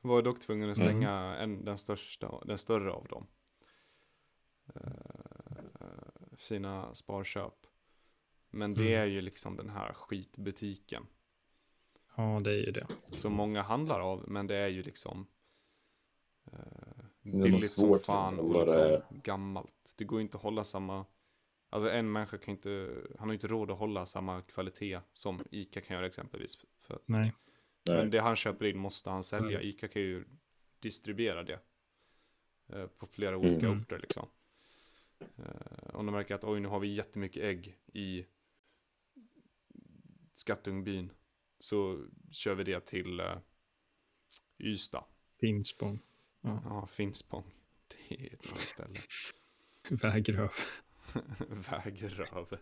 Var dock tvungen att stänga en, den största, den större av dem. Eh, fina sparköp. Men det Mm. är ju liksom den här skitbutiken. Ja, det är ju det. Som många handlar av, men det är ju liksom Det är nog billigt som fan liksom, och liksom det gammalt. Det går inte att hålla samma, alltså en människa kan inte, han har inte råd att hålla samma kvalitet som ICA kan göra exempelvis. För, att- Nej. men det han köper in måste han sälja, Mm. ICA kan ju distribuera det eh, på flera olika Mm. orter liksom. Eh, om de märker att oj nu har vi jättemycket ägg i Skattungbyn så kör vi det till uh, Ystad. Finspång. Ja, Finspång. Det är ett nice ställe. Vägröv. Vägröv.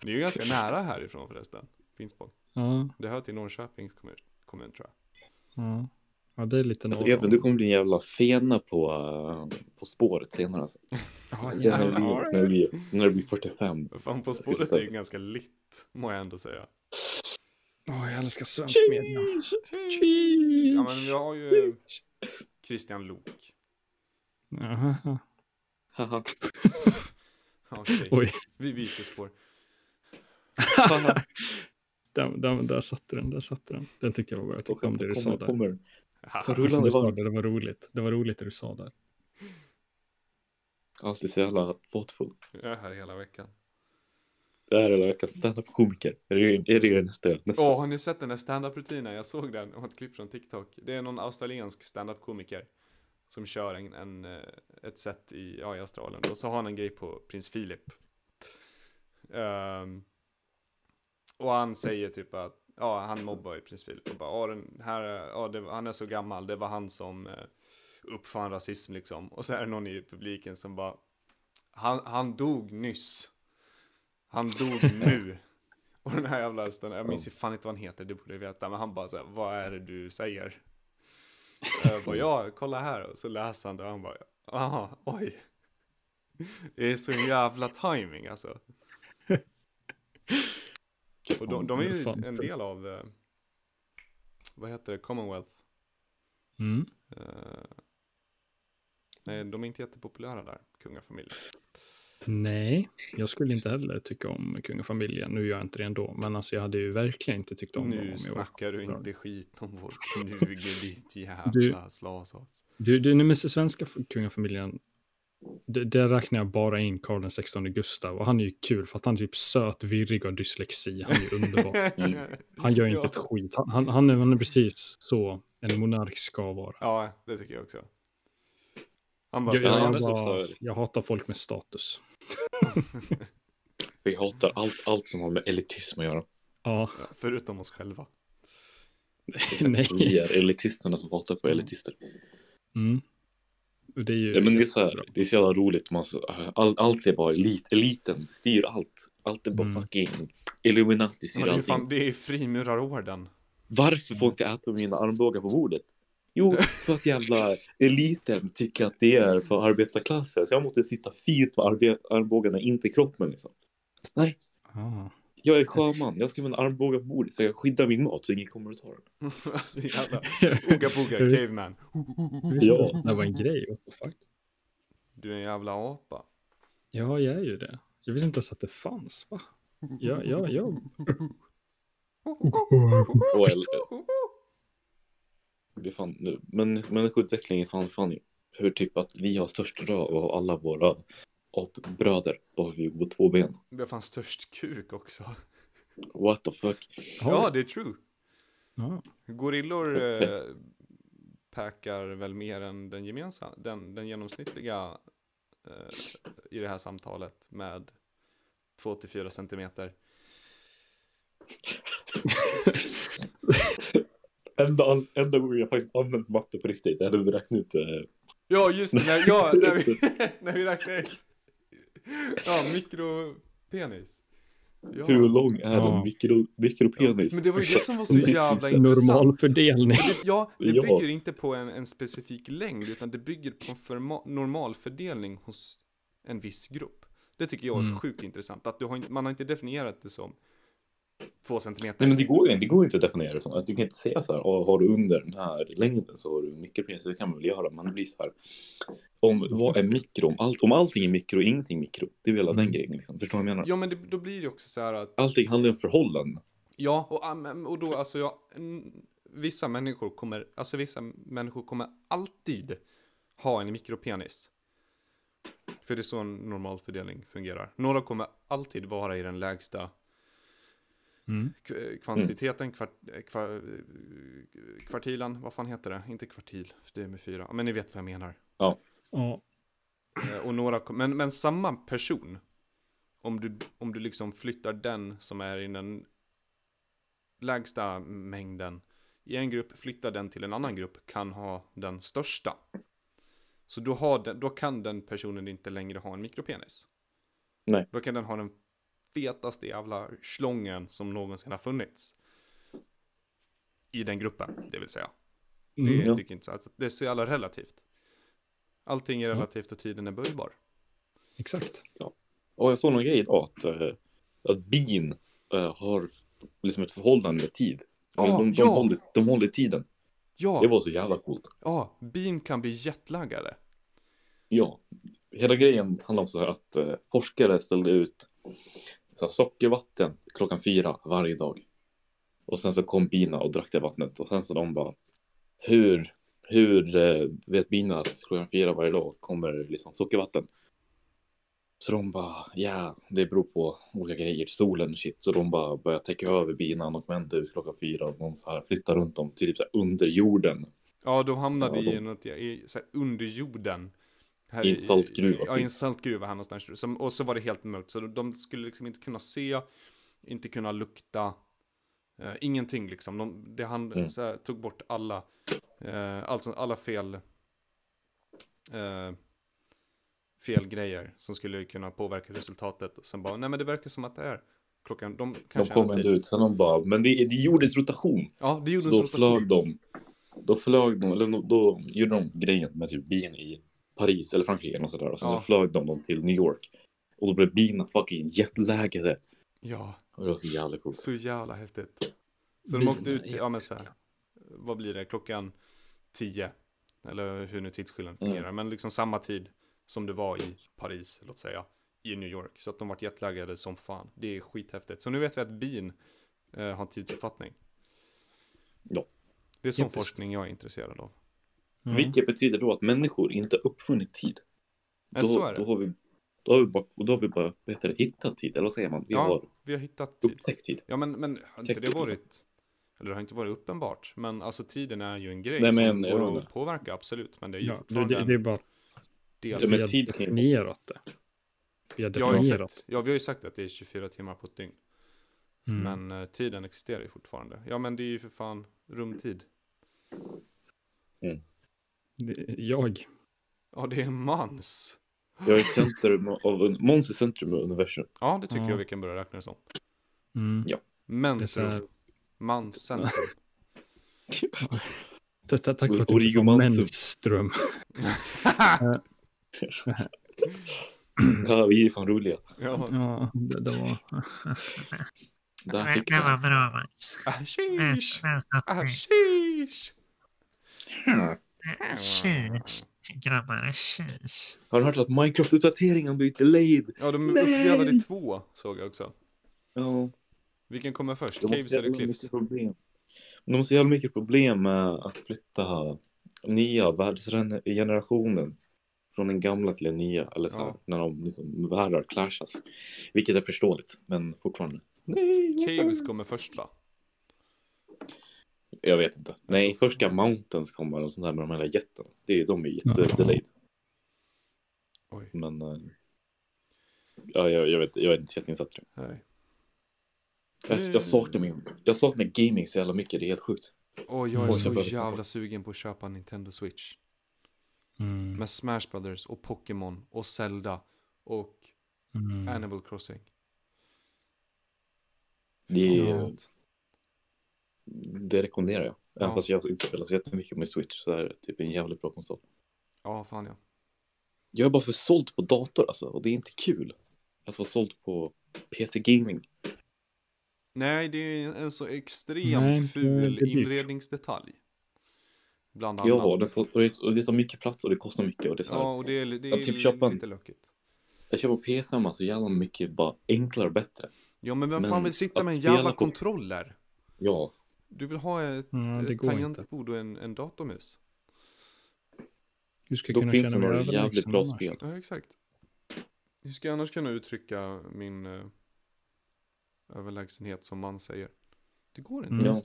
Det är ju ganska nära härifrån förresten. Finspång. Ja, Det hör till Norrköpings kommun, kommun tror jag. ja. ja, det är lite Alltså Even, du kommer bli en jävla fena på, uh, på spåret senare alltså. Ja, Sen när, det jävlar. blir, när, det blir, när det blir 45. Fan på spåret är ju ganska litt, må jag ändå säga. Åh, jag älskar svensk media. Ja men vi har ju Christian Lok. Jaha. Haha. Okej, Oj. vi byter spår. Där, där, där satte den, där satte den. Den tyckte jag var bra. Jag tyckte om det du sa där. kommer. Rullande det var roligt. Det var roligt det du sa där. Alltid så jävla thoughtful. Jag är här hela veckan. Det här är hela standup komiker. Är det, är det nästa? nästa? Åh, har ni sett den där standup rutinen? Jag såg den, och ett klipp från TikTok. Det är någon australiensk standup komiker som kör en, en, eh, ett set i, ja, i Australien. Och så har han en grej på prins Philip. Um, och han säger typ att, ja, han mobbar ju prins Philip. Och bara, ja, den här, ja, det, var- han är så gammal, det var han som eh, uppfann rasism liksom. Och så är det någon i publiken som bara, han, han dog nyss. Han dog nu. Och den här jävla hästen, jag minns ju fan inte vad han heter, det borde jag veta. Men han bara såhär, vad är det du säger? Jag bara, ja, kolla här. Och så läser han det och han bara, aha, oj. Det är så jävla timing alltså. Och de, de är ju en del av, eh, vad heter det, Commonwealth. Mm. Eh, nej, de är inte jättepopulära där, kungafamiljen. Nej, jag skulle inte heller tycka om kungafamiljen. Nu gör jag inte det ändå, men alltså jag hade ju verkligen inte tyckt om dem. Nu jag var snackar du inte skit om vår knuge ditt jävla Du- slasas. Du, du, nu med svenska kungafamiljen, det- där räknar jag bara in Karl den 16 Gustav och han är ju kul för att han är typ söt, virrig och dyslexi. Han är ju underbar. Han gör inte Ja. ett skit. Han, han, han, är, han är precis så en monark ska vara. Ja, det tycker jag också. Han bara, Jag, Ja, jag, han jag, bara, jag hatar folk med status. Vi hatar allt, allt som har med elitism att göra. Ja, ja, förutom oss själva. nej. Vi är elitisterna som hatar på elitister. Mm. Det är ju... Ja, men det är så här, det är så jävla roligt. Man så, all, allt är bara elit. Eliten styr allt. Allt är bara Mm. fucking Illuminati styr Men det, är allting. fan, det är frimurarorden. Varför får inte jag äta mina armbågar på bordet? Jo, för att jävla eliten tycker att det är för arbetarklassen. Så jag måste sitta fint med arbe- armbågarna in till kroppen liksom. Nej, Ah. jag är sjöman. Jag ska med en armbåge på bordet så jag skyddar min mat så ingen kommer att ta den. Jävla visste- caveman. Ja. inte det var en grej. What the fuck? Du är en jävla apa. Ja, jag är ju det. Jag visste inte ens att det fanns. Va? Ja, ja, ja. El- det fan, nu- men människoutveckling är fan funny. Hur typ att vi har störst röv av alla våra apbröder. För vi går på två ben. Vi har fan störst kuk också. What the fuck? Ja, det är true. ja. Gorillor eh, packar väl mer än den gemensamma, den, den genomsnittliga eh, i det här samtalet med 2-4 centimeter. Enda, enda gången jag faktiskt använt matte på riktigt är när vi räknar ut eh, Ja, just det, när, ja, när, vi, när vi räknar ut. Ja, mikropenis. Ja. hur lång är Ja. en mikro, mikropenis. Men det var ju det som var så jävla intressant. Normal fördelning. Det, ja, det Ja. bygger inte på en, en specifik längd, utan det bygger på en förma- normalfördelning hos en viss grupp. Det tycker jag är Mm. sjukt intressant, att du har man har inte definierat det som två centimeter. Nej men det går ju det går inte att definiera det. Att du kan inte säga så här, "Åh, har du under den här längden så har du mikropenis. Det kan man väl göra, men det blir så här. Om vad är mikro? Om, allt, om allting är mikro och ingenting mikro. Det är väl hela Mm. den grejen liksom. Förstår du vad jag menar? Ja, men det, då blir det också så här att, Allting handlar om förhållanden. ja, och, ah, och då alltså, ja, n- vissa människor kommer, alltså vissa människor kommer alltid ha en mikropenis. För det är så en normal fördelning fungerar. Några kommer alltid vara i den lägsta Mm. K- kvantiteten, kvart, eh, kva, eh, kvartilen, vad fan heter det? Inte kvartil, för det är med fyra. Men ni vet vad jag menar. Ja. Eh, Och några, men, men samma person, om du, om du liksom flyttar den som är i den lägsta mängden i en grupp, flyttar den till en annan grupp, kan ha den största. Så då, har den, då kan den personen inte längre ha en mikropenis. Nej. Då kan den ha den fetaste jävla slången som någonsin har funnits. I den gruppen, det vill säga. Det Mm. Ja. tycker inte så. Att det är så jävla relativt. Allting är Ja. relativt och tiden är böjbar. Exakt. Och jag såg någon grej idag att, eh, att bin eh, har liksom ett förhållande med tid. Ja, de, de, ja. håller, de håller tiden. Ja, Det var så jävla coolt. ja, bin kan bli jetlaggade. Ja, hela grejen handlar om så här att eh, forskare ställde ut så sockervatten klockan fyra varje dag. Och sen så kom bina och drack det vattnet och sen så de bara hur, hur eh, vet bina att klockan fyra varje dag kommer liksom sockervatten? Så de bara, ja, det beror på olika grejer, solen och shit. Så de bara börjar täcka över binan och vända ut klockan fyra och de så här flyttar runt dem till typ så här under jorden. Ja, de hamnade Ja, i de- något, i, så här, under jorden. Här I en saltgruva, Ja, i typ. en saltgruva här någonstans. Som, och så var det helt mörkt, så de, de skulle liksom inte kunna se, inte kunna lukta, eh, ingenting liksom. De, det han, Mm. här, tog bort alla, eh, alltså alla fel, eh, fel grejer som skulle kunna påverka resultatet. Och sen bara, nej men det verkar som att det är klockan, de De kanske kom inte ut, sen de bara, men det, det är jordens rotation. Ja, det gjorde Så en då så flög de, då flög de, eller då gjorde de grejen med typ bin i Paris eller Frankrike och sådär. Och sen Ja. så flög de dem till New York. Och då blev bina fucking jetlaggade. Ja, Och det var så jävla coolt. så jävla häftigt. Så de Bina åkte ut, ja men så här, vad blir det, klockan 10. Eller hur nu tidsskillnaden Mm. fungerar. Men liksom samma tid som det var i Paris, låt säga. i New York. Så att de vart jetlaggade som fan. Det är skithäftigt. Så nu vet vi att bin eh, har tidsuppfattning. Ja. Det är sån visst. forskning jag är intresserad av. Ja. Vilket betyder då att människor inte har uppfunnit tid. Men Då, så är det. då har vi, då har vi bara, då har vi bara heter det, hittat tid, eller vad säger man? Vi Ja, har Vi har hittat tid. upptäckt tid. Ja men, men har inte det Teknik, varit, eller det har inte varit uppenbart, men alltså tiden är ju en grej Nej, som men, jag går att påverka, absolut. Men det är ju Ja, fortfarande det, det är bara del. Ja, vi men har tid kan ju- det. Vi har Ja, definierat. exakt. Ja, vi har ju sagt att det är 24 timmar på ett dygn. Mm. Men eh, tiden existerar ju fortfarande. Ja, men det är ju för fan rumtid. Det- Jag. Ja, det är mans. Jag är centrum av, Måns är centrum av universum. Ja, det tycker Ja. jag vi kan börja räkna det som. Mm. Ja. Men Det är så här, manscentrum. ta- ta- tack för att du sa Mansum. menstrum. Ja, vi är fan roliga. ja. Ja, det, det var... Där fick det var bra Mats. Ashish! Ashish! Grabbar, sheesh. Har du hört att Minecraft-uppdateringen blivit delayed? Ja, de är uppdelade i två, såg jag också. Ja, Vilken kommer först? de Caves eller Cliffs? mycket problem. De har så jävla mycket problem med att flytta nya världsgenerationen från den gamla till den nya. Eller så här, Ja. när de liksom världar clashas. Vilket är förståeligt, men fortfarande. Nej? Caves kommer först va? Jag vet inte. Nej, först ska Mountains komma och sånt där med de här jättarna. Det är, de är jättedelayed. Oj, Men... eh, Ja, jag, jag, vet, jag är inte jätteinsatt i det. Jag, jag, saknar min, jag saknar gaming så jävla mycket, det är helt sjukt. Åh, jag är Oj, så jag jävla sugen på att köpa en Nintendo Switch. Mm. Med Smash Brothers och Pokémon och Zelda och Mm. Animal Crossing. Det, är, Ja. Det rekommenderar jag. Även Ja. fast jag inte spelar så jättemycket med Switch så är det typ en jävligt bra konsol. Ja, fan ja. Jag är bara för såld på dator alltså och det är inte kul att vara såld på PC gaming. Nej, det är en så extremt Nej, ful inredningsdetalj. Bland annat. Ja, det, får- och det, tar mycket plats och det kostar mycket och det är så här, Ja, och det är, det Jag är typ köpa en- lite lökigt. Jag köper på PC hemma så jävla mycket bara enklare och bättre. Ja, men vem Men fan vill sitta med en jävla på- kontroller? Ja, Du vill ha ett, Ja, det ett tangentbord och en, en datormus. Du ska då kunna finns det några jävligt bra annars. spel. Ja, exakt. Hur ska jag annars kunna uttrycka min eh, överlägsenhet som man säger? Det går inte. Mm. Ja,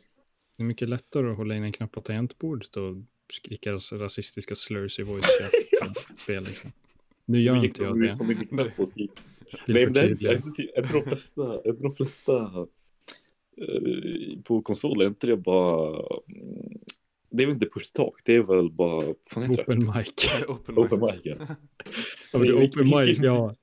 Det är mycket lättare att hålla in en knapp på tangentbordet och skrika rasistiska slurs i voice chat spel liksom. Nu gör inte jag det. Nej, men det är jag, jag tror de flesta, jag tror de flesta på konsoler, är inte det bara... mm, Det är väl inte push talk, det är väl bara, fan heter det? Open mic. Open, Open mic. mic, ja. Ja, det är open mic, ja.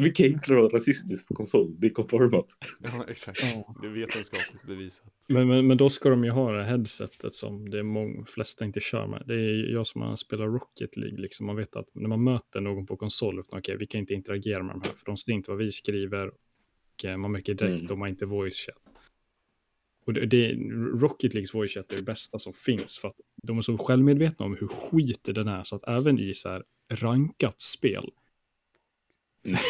Vilka enklare och rasistiskt på konsol, det är confirmat. Ja, exakt. Ja. Det är vetenskapligt bevisat. Men, men, men då ska de ju ha det här headsetet som det många flesta inte kör med. Det är jag som har spelat Rocket League, liksom. man vet att när man möter någon på konsol, utan, okej, vi kan inte interagera med de här, för de ser inte vad vi skriver. Och eh, man märker direkt Mm. om man inte voice chat. Och det, det, Rocket Leagues voice chat är det bästa som finns, för att de är så självmedvetna om hur skit den är, så att även i så här rankat spel, Mm.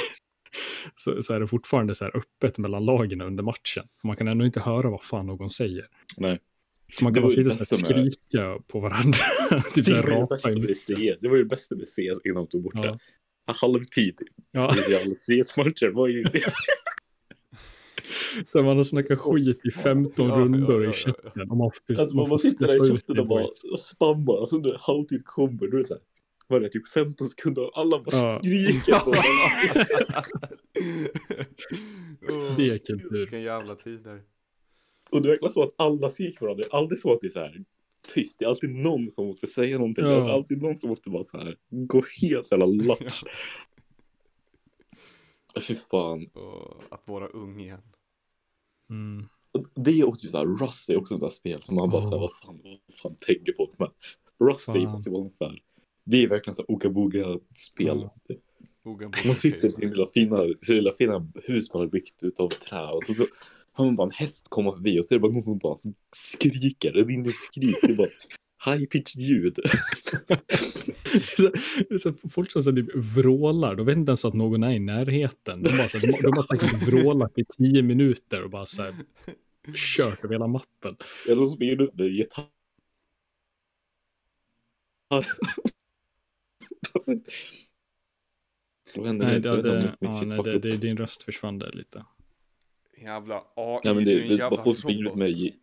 så, så är det fortfarande så här öppet mellan lagen under matchen. För man kan ändå inte höra vad fan någon säger. Nej. Så man Det kan bara ju sitta det med- skrika på varandra. typ Det var det micken. CS, det var ju det bästa med CS innan de tog bort Ja. det. Halvtid Ja, i CS-matcher var ju det. Där man har snackat skit i 15 Ja, rundor ja, ja, i ja. chatten. Och man, får, Att man, man sitter där i chatten det och bara spammar, och så när halvtid kommer, då är det så här, vad är det, typ 15 sekunder och alla bara Ja. skriker på varandra. Det är kultur. Vilken jävla tider. Och det är verkligen så att alla skriker på varandra, det är aldrig så att det är så här tyst, det är alltid någon som måste säga någonting, Ja. det är alltid någon som måste bara så här gå helt jävla lapp. Fy fan. Och att vara ung igen. Mm. Och Det är också typ så här, Rust är också ett sånt spel som man bara så här, Åh. vad fan, vad fan tänker folk med? Rust är måste vara så här, det är verkligen så här Ooga Booga-spel. Ja. Ogan Man sitter i sin lilla fina, sin lilla fina hus man har byggt utav trä och så, så hör man bara en häst komma förbi och så är det bara någon som bara skriker. Det är inte skrik, det är bara high pitched ljud. så, så folk som så typ vrålar, de vet inte ens att någon är i närheten. De, bara, så, de, de har säkert vrålat i tio minuter och bara så här, kört över hela mappen. Eller är ut med gitarr. Vad hände Nej, nu? det, det, ja, nej, det, det, din röst försvann där lite. Jävla AI, Ja men du är det, en det jävla robot. med mig.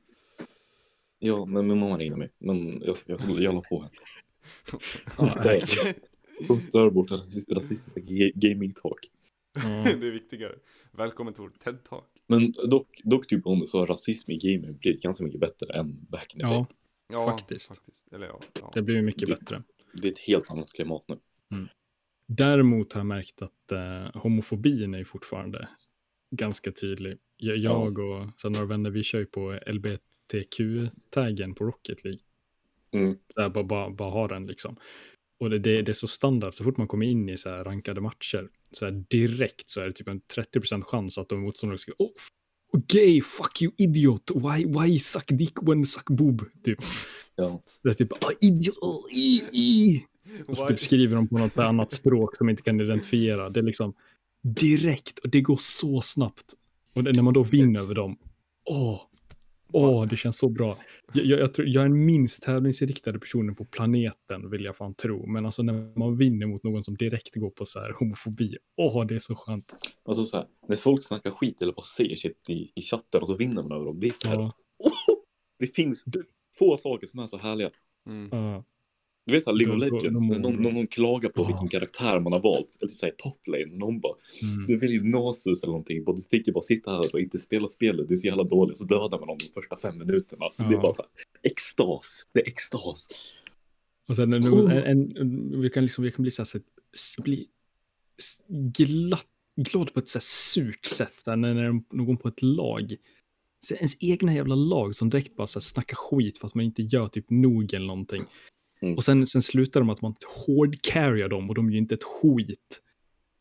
Ja, men min mamma ringde mig. Men jag, jag, jag, jag la på henne. Hon stör, hon stör bort rasist- rasistiska ga- gaming talk. Ja, det är viktigare. Välkommen till vårt TED-talk. Men dock, dock typ om du sa rasism i gaming blivit ganska mycket bättre än back in the day. ja, Ja, Faktiskt. faktiskt. Eller ja. ja. det blir mycket Det- bättre. Det är ett helt annat klimat nu. Däremot har jag märkt att eh, homofobin är fortfarande ganska tydlig. Jag, jag och så några vänner, vi kör ju på LBTQ-taggen på Rocket League. Mm. Här, bara, bara, bara ha den liksom. Och det, det, det är så standard, så fort man kommer in i så här rankade matcher, så här direkt så är det typ en 30% chans att de motståndare ska oh, gay, fuck you idiot, why, why suck dick when suck boob, typ. Ja. Det är typ, ah, idiot, oh, i, i. Och så Why- typ skriver de på något annat språk som inte kan identifiera. Det är liksom direkt och det går så snabbt. Och det, när man då vinner över dem, åh, åh, det känns så bra. Jag, jag, jag, tror, jag är den minst tävlingsinriktade personen på planeten, vill jag fan tro. Men alltså när man vinner mot någon som direkt går på så här homofobi, åh, det är så skönt. Alltså så här, när folk snackar skit eller bara säger shit i, i chatten och så vinner man över dem. Det är så här, Ja, oh, det finns få saker som är så härliga. Mm. ja, Du vet såhär League of Legends, när någon, någon, någon klagar på Ja. vilken karaktär man har valt, eller typ såhär top lane, någon bara mm. du väljer Nasus eller någonting, bara, du sticker bara sitta här och inte spela spelet, du är så jävla dålig, så dödar man dem de första fem minuterna. Det är Ja. bara såhär, extas, det är extas. Och sen en, Oh. en, en, vi, kan liksom, vi kan bli så här, så bli glatt, glad på ett så här surt sätt, så här, när, någon på ett lag, ens egna jävla lag som direkt bara så här, snackar skit för att man inte gör typ nog eller någonting. Mm. Och sen, sen slutar de att man hårdcarryar dem och de är ju inte ett skit.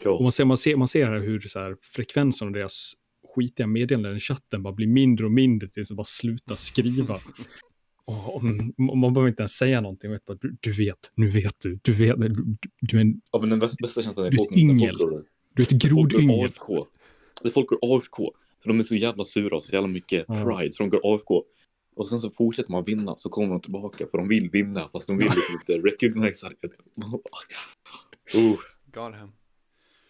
Och Ja, man ser, man ser, man ser här hur så här, frekvensen av deras skitiga meddelanden i chatten bara blir mindre och mindre tills de bara slutar skriva. Och, mm, man behöver inte ens säga någonting. Vet bara, du, du vet, nu vet du, du vet, du, du, är en, ja men den bästa, känslan är Du är folk, ett yngel. du är ett grodyngel. Folk går AFK, för de är så jävla sura och så jävla mycket Ja. pride, så de går AFK. Och sen så fortsätter man vinna, så kommer de tillbaka, för de vill vinna, fast de vill liksom inte recognisa det. Oh, Got him.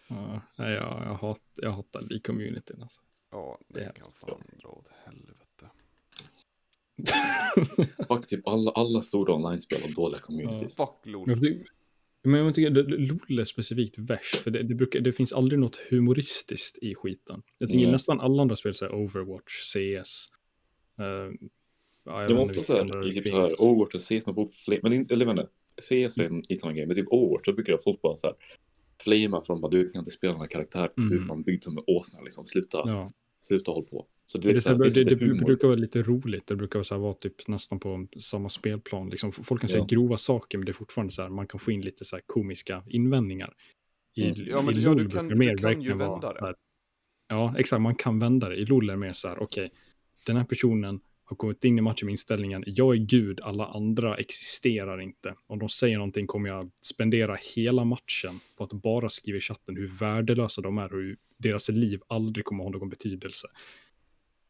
Ja, nej, jag, jag, hat, jag hatar League-communityn alltså. Ja, Det det är kan fan dra åt helvete. fuck, typ alla, alla stora online-spel har dåliga communities. Fuck LOL. Men jag, men jag tycker LOL är specifikt värst, för det, det, brukar, det finns aldrig något humoristiskt i skiten. Jag tänker Nej. nästan alla andra spel, så här Overwatch, CS. Uh, ja, jag Det var vet inte ofta så här, i typ så här. Overwatch och CS, man får fl- men inte, eller jag inte, CS är en lite annan grej, men typ Overwatch, så brukar jag folk bara så här, flamea för de bara, du kan inte spela den här karaktären, du är Mm. fan byggd som en åsna liksom, sluta, Ja. sluta håll på. Så det är Det, lite så här, det, det, det brukar vara lite roligt. Det brukar så här vara typ nästan på samma spelplan. Liksom, folk kan säga Ja. grova saker, men det är fortfarande så här, man kan få in lite så här komiska invändningar. I, Mm. Ja, men i ja, LOL du kan- det du mer kan ju verkligen vara vända det. här- Ja, exakt, man kan vända det. I LOL är det mer så här, okej, den här personen har kommit in i matchen med inställningen, jag är gud, alla andra existerar inte. Om de säger någonting kommer jag spendera hela matchen på att bara skriva i chatten hur värdelösa de är och hur deras liv aldrig kommer ha någon betydelse.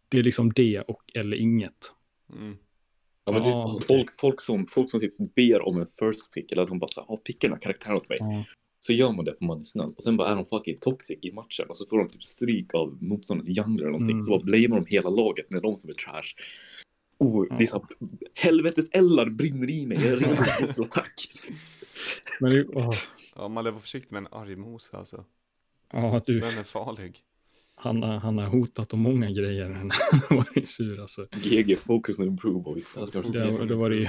Det är liksom det och eller inget. Mm. Ja, men okej. folk, folk, som, folk som typ ber om en first pick, eller att de bara säger, picka den här karaktären åt mig. Så gör man det för man är snäll. Och sen bara är de fucking toxic i matchen. Och så får de typ stryk av motståndets jungler eller någonting. Mm. Så bara blamear de hela laget när de som är trash. Oh, det är så här, helvetes eldar brinner i mig. Jag är redo för attack. Men det, åh, Ja, man lär vara försiktig med en arg mos alltså. ja, du, Den är farlig. han, har- han har hotat om många grejer. Han var ju sur alltså. GG, focus and improve boys. Det, det var det ju,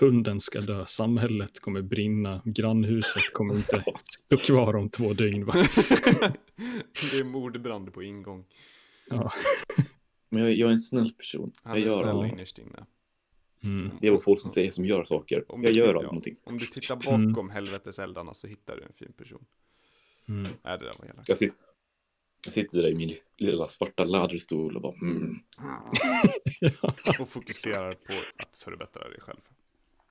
hunden ska dö, samhället kommer brinna, grannhuset kommer inte stå kvar om två dygn. Va? det är mordbrand på ingång. Ja. Men jag, jag är en snäll person. Han Jag är gör snäll aldrig. innerst inne. Mm. Det är vad folk som säger som gör saker. Om Jag du gör tittar- någonting. Om du tittar Mm. bakom helveteseldarna så hittar du en fin person. Mm. Nej, det där var elakt. Jag sitter, jag sitter där i min lilla svarta läderstol och bara mm. Och fokuserar på att förbättra dig själv.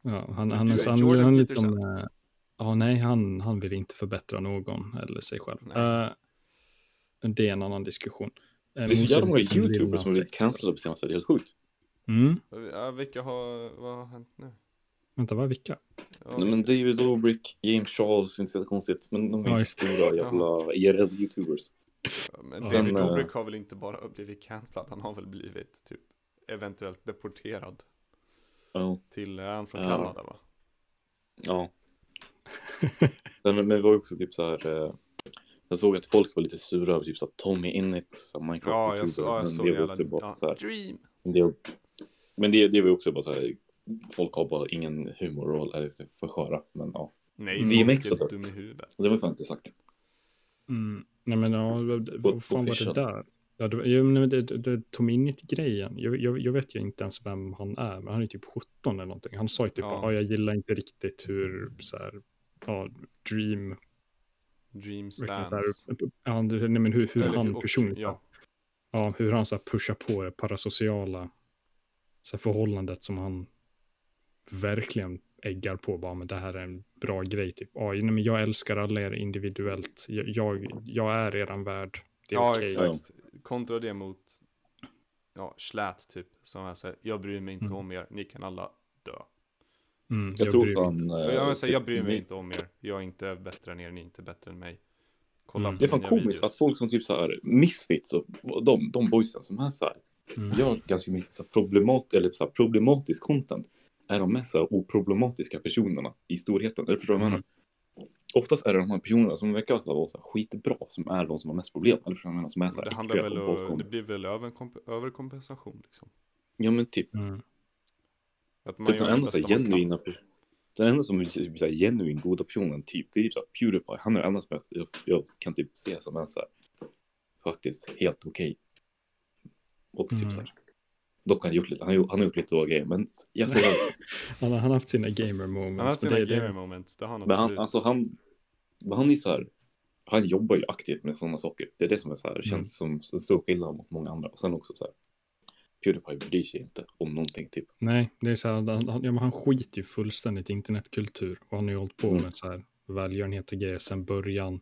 Ja, han, han, är, han, Jordan han är lite Peterson. som, eh, ja nej, han, han vill inte förbättra någon eller sig själv. Eh, det är en annan diskussion. Eh, Det är min jävla många youtubers som har blivit cancellade på senaste, det är helt sjukt. Mm, Ja, vilka har, vad har hänt nu? vänta, vad vilka? Ja, Nej, men David Dobrik, James Charles, inte så konstigt, men de är Ja, det. stora jävla IRL-youtubers. Men Ja. David Men, eh, Dobrik har väl inte bara blivit cancellad, han har väl blivit typ eventuellt deporterad Ja, till, är han från Ja. Kanada va? ja. Men, men det var också typ så här. Eh, jag såg att folk var lite sura över typ så här Tommy Innit, så här Minecraft Ja, jag, så, ja, jag men såg det var också Jävla, bara ja, så här. Dream! Det, men det, det var ju också bara så här. Folk har bara ingen humor är lite för sköra. Men ja, Nej, DMX är har dött. det var fan inte sagt. Mm. Nej men ja, vad, fan var det där? Ja, det, men det, det, det tog in i grejen. Jag, jag, jag vet ju inte ens vem han är, men han är typ 17 eller någonting. Han sa ju typ Ja. ja. ah, jag gillar inte riktigt hur så här, ja, Dream, Dream här, ja, nej, men hur, hur Eller han personligen, Ja, ja, hur han så här, pushar på det parasociala så här, förhållandet som han verkligen äggar på. Bara, men det här är en bra grej. Typ. Ja, nej, men jag älskar alla er individuellt. Jag, jag, jag är eran värld. Det är ja okej. exakt. Kontra det mot, ja, slät typ. Som är såhär, jag bryr mig inte Mm. om er, ni kan alla dö. Mm, Jag, tror bryr mig fan... eh, jag, vill säga, jag typ- bryr mig inte om er, jag är inte bättre än er, ni är inte bättre än mig. Kolla Mm. Det är fan komiskt videos. att folk som typ så här misfits och de, de boysen som är så här Mm. gör ganska mycket så här problemat, eller så här problematisk content är de mest så här oproblematiska personerna i storheten. Eller förstår du vad jag Mm. menar? Oftast är det de här personerna som verkar vara så här skitbra som är de som har mest problem. Eller jag menar? Som är så här det handlar väl om, bakom. det blir väl överkomp- överkompensation liksom. Ja men typ, Mm. Att man typ gör den enda så här genuina den enda som är så här genuin goda personen typ, det är typ så här Pewdiepie. Han är den enda som jag, jag, jag kan typ se som är så här faktiskt helt okej. Och typ Mm. så här. Dock har han gjort lite, han har, gjort- han har gjort lite dåliga grejer, men jag ser alltså. Han, har- han har haft sina gamer moments. Han har haft sina det- gamer moments, det har han Men han, absolut. alltså han, men han är så här, han jobbar ju aktivt med sådana saker. Det är det som är så här, känns som en stor skillnad mot många andra. Och sen också så här, Pewdiepie bryr sig inte om någonting typ. Nej, det är så här, han, han, ja, men han skiter ju fullständigt i internetkultur. Och han har ju hållit på Mm. med så här välgörenhet och grejer sedan början.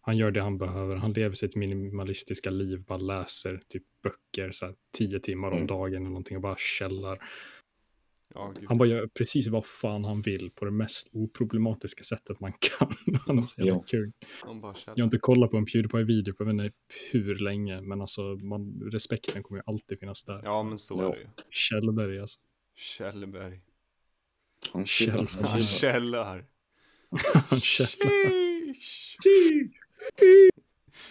Han gör det han behöver. Han lever sitt minimalistiska liv, bara läser typ böcker så här tio timmar om Mm. dagen eller någonting och bara källar. Ja. Han bara gör precis vad fan han vill på det mest oproblematiska sättet man kan. Han är så jävla Ja. kul. Han bara Jag har inte kollat på en Pewdiepie-video på jag vet inte hur länge, men alltså man, respekten kommer ju alltid finnas där. Ja, men så Ja. är det ju. Kjellberg alltså. Kjellberg. Han chillar. Han källar. Han källar.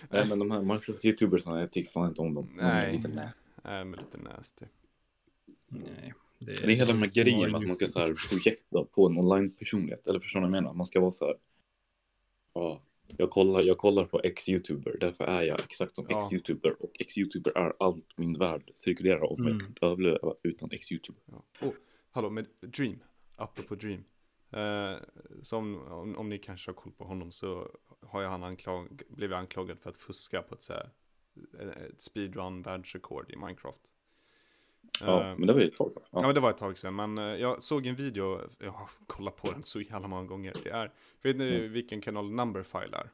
Nej men de här Minecraft-youtubersarna, jag tycker fan inte om dem. De är Nej. lite nasty. Nej, men lite nasty. Nej, Det är hela den här grejen att man ska så här projekta på en online-personlighet. Eller förstår ni vad jag menar? Man ska vara så här. Ja, jag kollar, jag kollar på X-youtuber, därför är jag exakt som Ja. X-youtuber. Och X-youtuber är allt min värld cirkulerar om. Mm. Jag kan inte överleva utan X-youtuber. Ja. Oh, hallå, med Dream. Apropå Dream. Eh, som, om, om ni kanske har koll på honom så har ju han anklag, blivit anklagad för att fuska på ett, så här, eh, ett speedrun världsrekord i Minecraft. Ja, Eh, men det var ju ett tag sedan. Ja, Ja. men det var ett tag sedan, men eh, jag såg en video, jag har kollat på den så jävla många gånger. Det är, vet ni Mm. vilken kanal Numberfile är?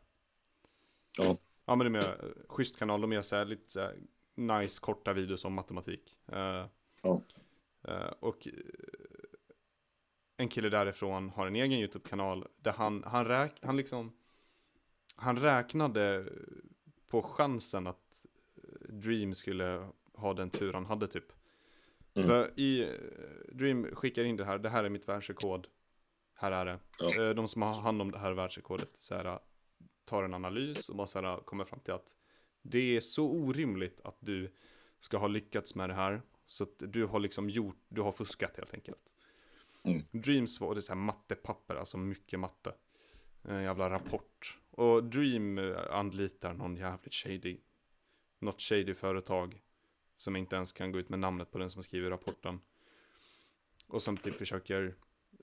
Ja. Ja, men det är med, eh, schysst kanal, de gör så här, lite så här, nice korta videos om matematik. Ja. och en kille därifrån har en egen YouTube-kanal där han, han, räk, han liksom, han räknade på chansen att Dream skulle ha den tur han hade typ. Mm. För i eh, Dream skickar in det här, det här är mitt världsrekord. Här är det. Ja. Eh, De som har hand om det här världsrekordet så här, tar en analys och bara så här, kommer fram till att det är så orimligt att du ska ha lyckats med det här. Så att du har liksom gjort, du har fuskat helt enkelt. Mm. Dreams var det så här mattepapper, alltså mycket matte. En jävla rapport. Och Dream eh, anlitar någon jävligt shady, något shady företag. Som inte ens kan gå ut med namnet på den som skriver rapporten. Och som typ försöker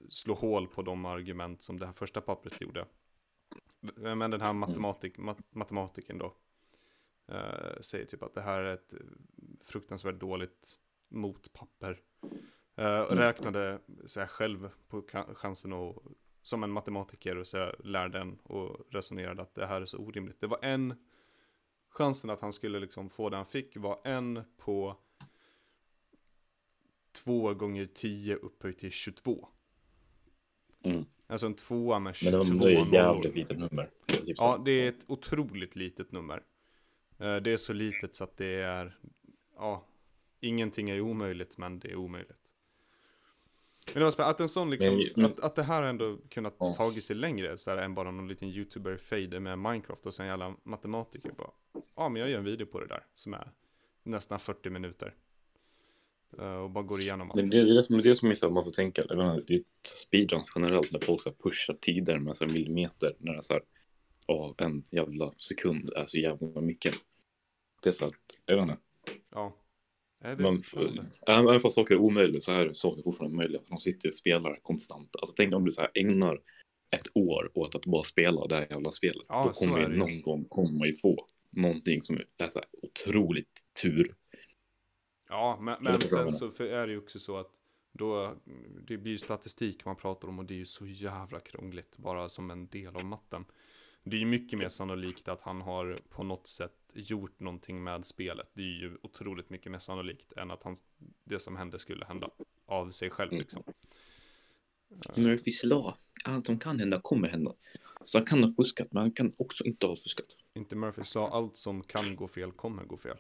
slå hål på de argument som det här första pappret gjorde. Men den här matematik, mat, matematiken då. Eh, säger typ att det här är ett fruktansvärt dåligt motpapper. Eh, och räknade så här, själv på chansen och som en matematiker och så här, lärde den och resonerade att det här är så orimligt. Det var en, chansen att han skulle liksom få det han fick var en på två gånger 10 upphöjt till 22. Mm. Alltså en tvåa med Men 22 det var det nollor. ett jävligt litet nummer. Typ. Ja, det är ett otroligt litet nummer. Eh, Det är så litet så att det är, ja, ingenting är omöjligt, men det är omöjligt. Men det var spännande, att en sån liksom, Men- att, att det här ändå kunnat Ja. tagit sig längre, så här, än bara någon liten youtuber-fader med Minecraft och sen jävla matematiker bara, ja men jag gör en video på det där, som är nästan 40 minuter. Eh, Och bara går igenom allt. Men det, det är det som, det är som är så här, man får tänka, jag menar, det är speedruns generellt när folk så här pushar tider med så här millimeter när det är så här, ja, en jävla sekund är så jävla mycket. Det är så att, jag vet inte, Ja. Det man, fortfarande? även fast saker är omöjliga så är saker fortfarande möjliga. För de sitter och spelar konstant. Alltså tänk om du så här ägnar ett år åt att bara spela det här jävla spelet. Ja, Då kommer ju. någon gång ju få någonting som är så här otroligt tur. Ja, men, men sen så är det ju också så att då, det blir ju statistik man pratar om och det är ju så jävla krångligt bara som en del av matten. Det är ju mycket mer sannolikt att han har på något sätt gjort någonting med spelet. Det är ju otroligt mycket mer sannolikt än att han, det som hände skulle hända av sig själv Mm. liksom. Murphys lag. Allt som kan hända kommer hända. Så han kan ha fuskat, men han kan också inte ha fuskat. Inte Murphys lag, allt som kan gå fel kommer gå fel.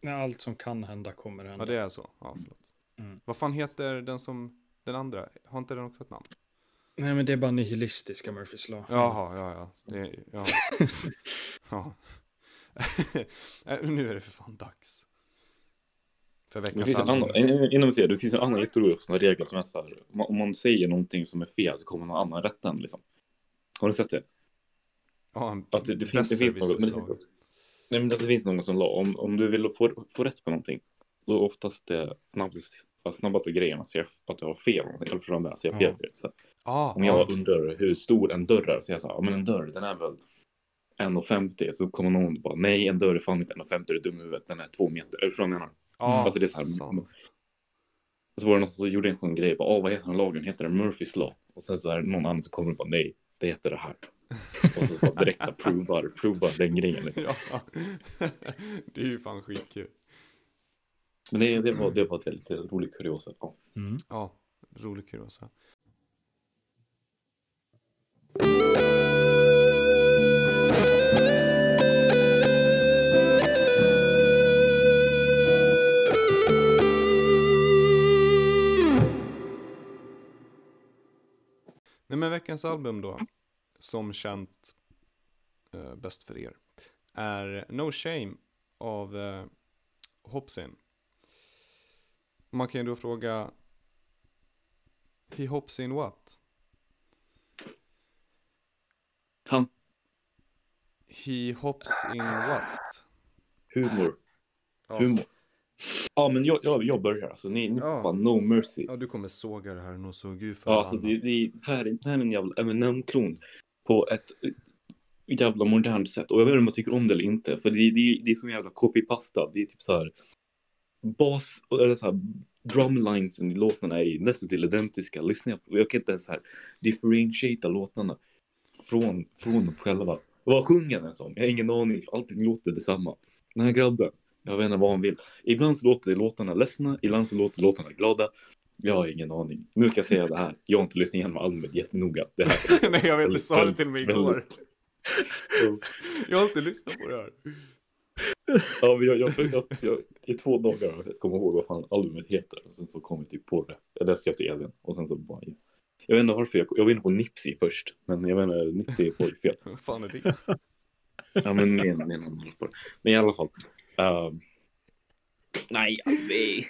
Nej, allt som kan hända kommer hända. Ja, det är så. Ja, förlåt. Mm. Vad fan heter den som, den andra? Har inte den också ett namn? Nej, men det är bara nihilistiska Murphys lag. Jaha, ja, ja. Det, ja. ja. Nu är det för fan dags. För Det veckans album. annan, in- innan vi ser det, det finns en annan jätterolig sån regel som är så här, om man- om man säger någonting som är fel så kommer någon annan rätta en liksom. Har du sett det? Ja, Att det, det, finns, det finns något, men det, nej, men att det finns någon som la, om, om du vill få, få rätt på någonting, då är oftast det snabbast, snabbaste grejen att säga att du har fel, eller förstår jag säger fel. Ja. Så, Ja, om jag undrar hur stor en dörr är, så säger jag så här, men en dörr den är väl 1,50 så kommer någon bara, nej en dörr är fan inte 1,50 du är dum i huvudet, den är två meter. Eller förstår du vad jag menar? ja, Alltså det är så här. Och så var det någon som gjorde en sån grej, bara, Åh, vad heter den lagen? Heter den Murphys law? Och sen så är det någon annan som kommer och bara, nej, det heter det här. Och så bara direkt så provar, provar den grejen liksom. Ja, det är ju fan skitkul. Men det, det var, det var ett lite roligt kuriosa. Ja. Mm. Ja, rolig kuriosa. Nej men veckans album då, som känt eh, bäst för er, är No Shame av eh, Hopsin. Man kan ju då fråga, He hops in what? Han, He hops in what? humor, Ja, humor. Ja, men jag, jag, jag börjar alltså. Ni, ni Ja. fan no mercy. ja du kommer såga det här nog så gud för Ja, alltså det, det här, är- här är en jävla Eminem-klon på ett eh, jävla modernt sätt. Och jag vet inte om jag tycker om det eller inte, för det, det, det är som jävla copy-pasta. Det är typ så här bas, eller så här drumlinesen i låtarna är nästan till identiska. Lyssna på, jag kan inte ens så här differentiata låtarna från, från dem själva. Vad sjunger den som? Jag har ingen aning, allting låter detsamma. Den här grabben, jag vet inte vad han vill. Ibland så låter låtarna ledsna, ibland så låter låtarna glada. Jag har ingen aning. Nu ska jag säga det här. Jag har inte lyssnat igenom albumet jättenoga. Det här. Nej jag vet, du sa det till mig igår. Jag har inte lyssnat på det här. Ja, men jag, jag, jag, jag, I två dagar har jag kommit ihåg vad fan albumet heter. Och sen så kom vi typ på det. Jag läste jag till Elin. Och sen så bara... Jag vet inte varför. Jag, jag var inne på Nipsey först. Men jag vet inte, Nipsey är på fel. Vad fan är det? Ja, men annan på det. Men i alla fall. Ehm, nej, alltså det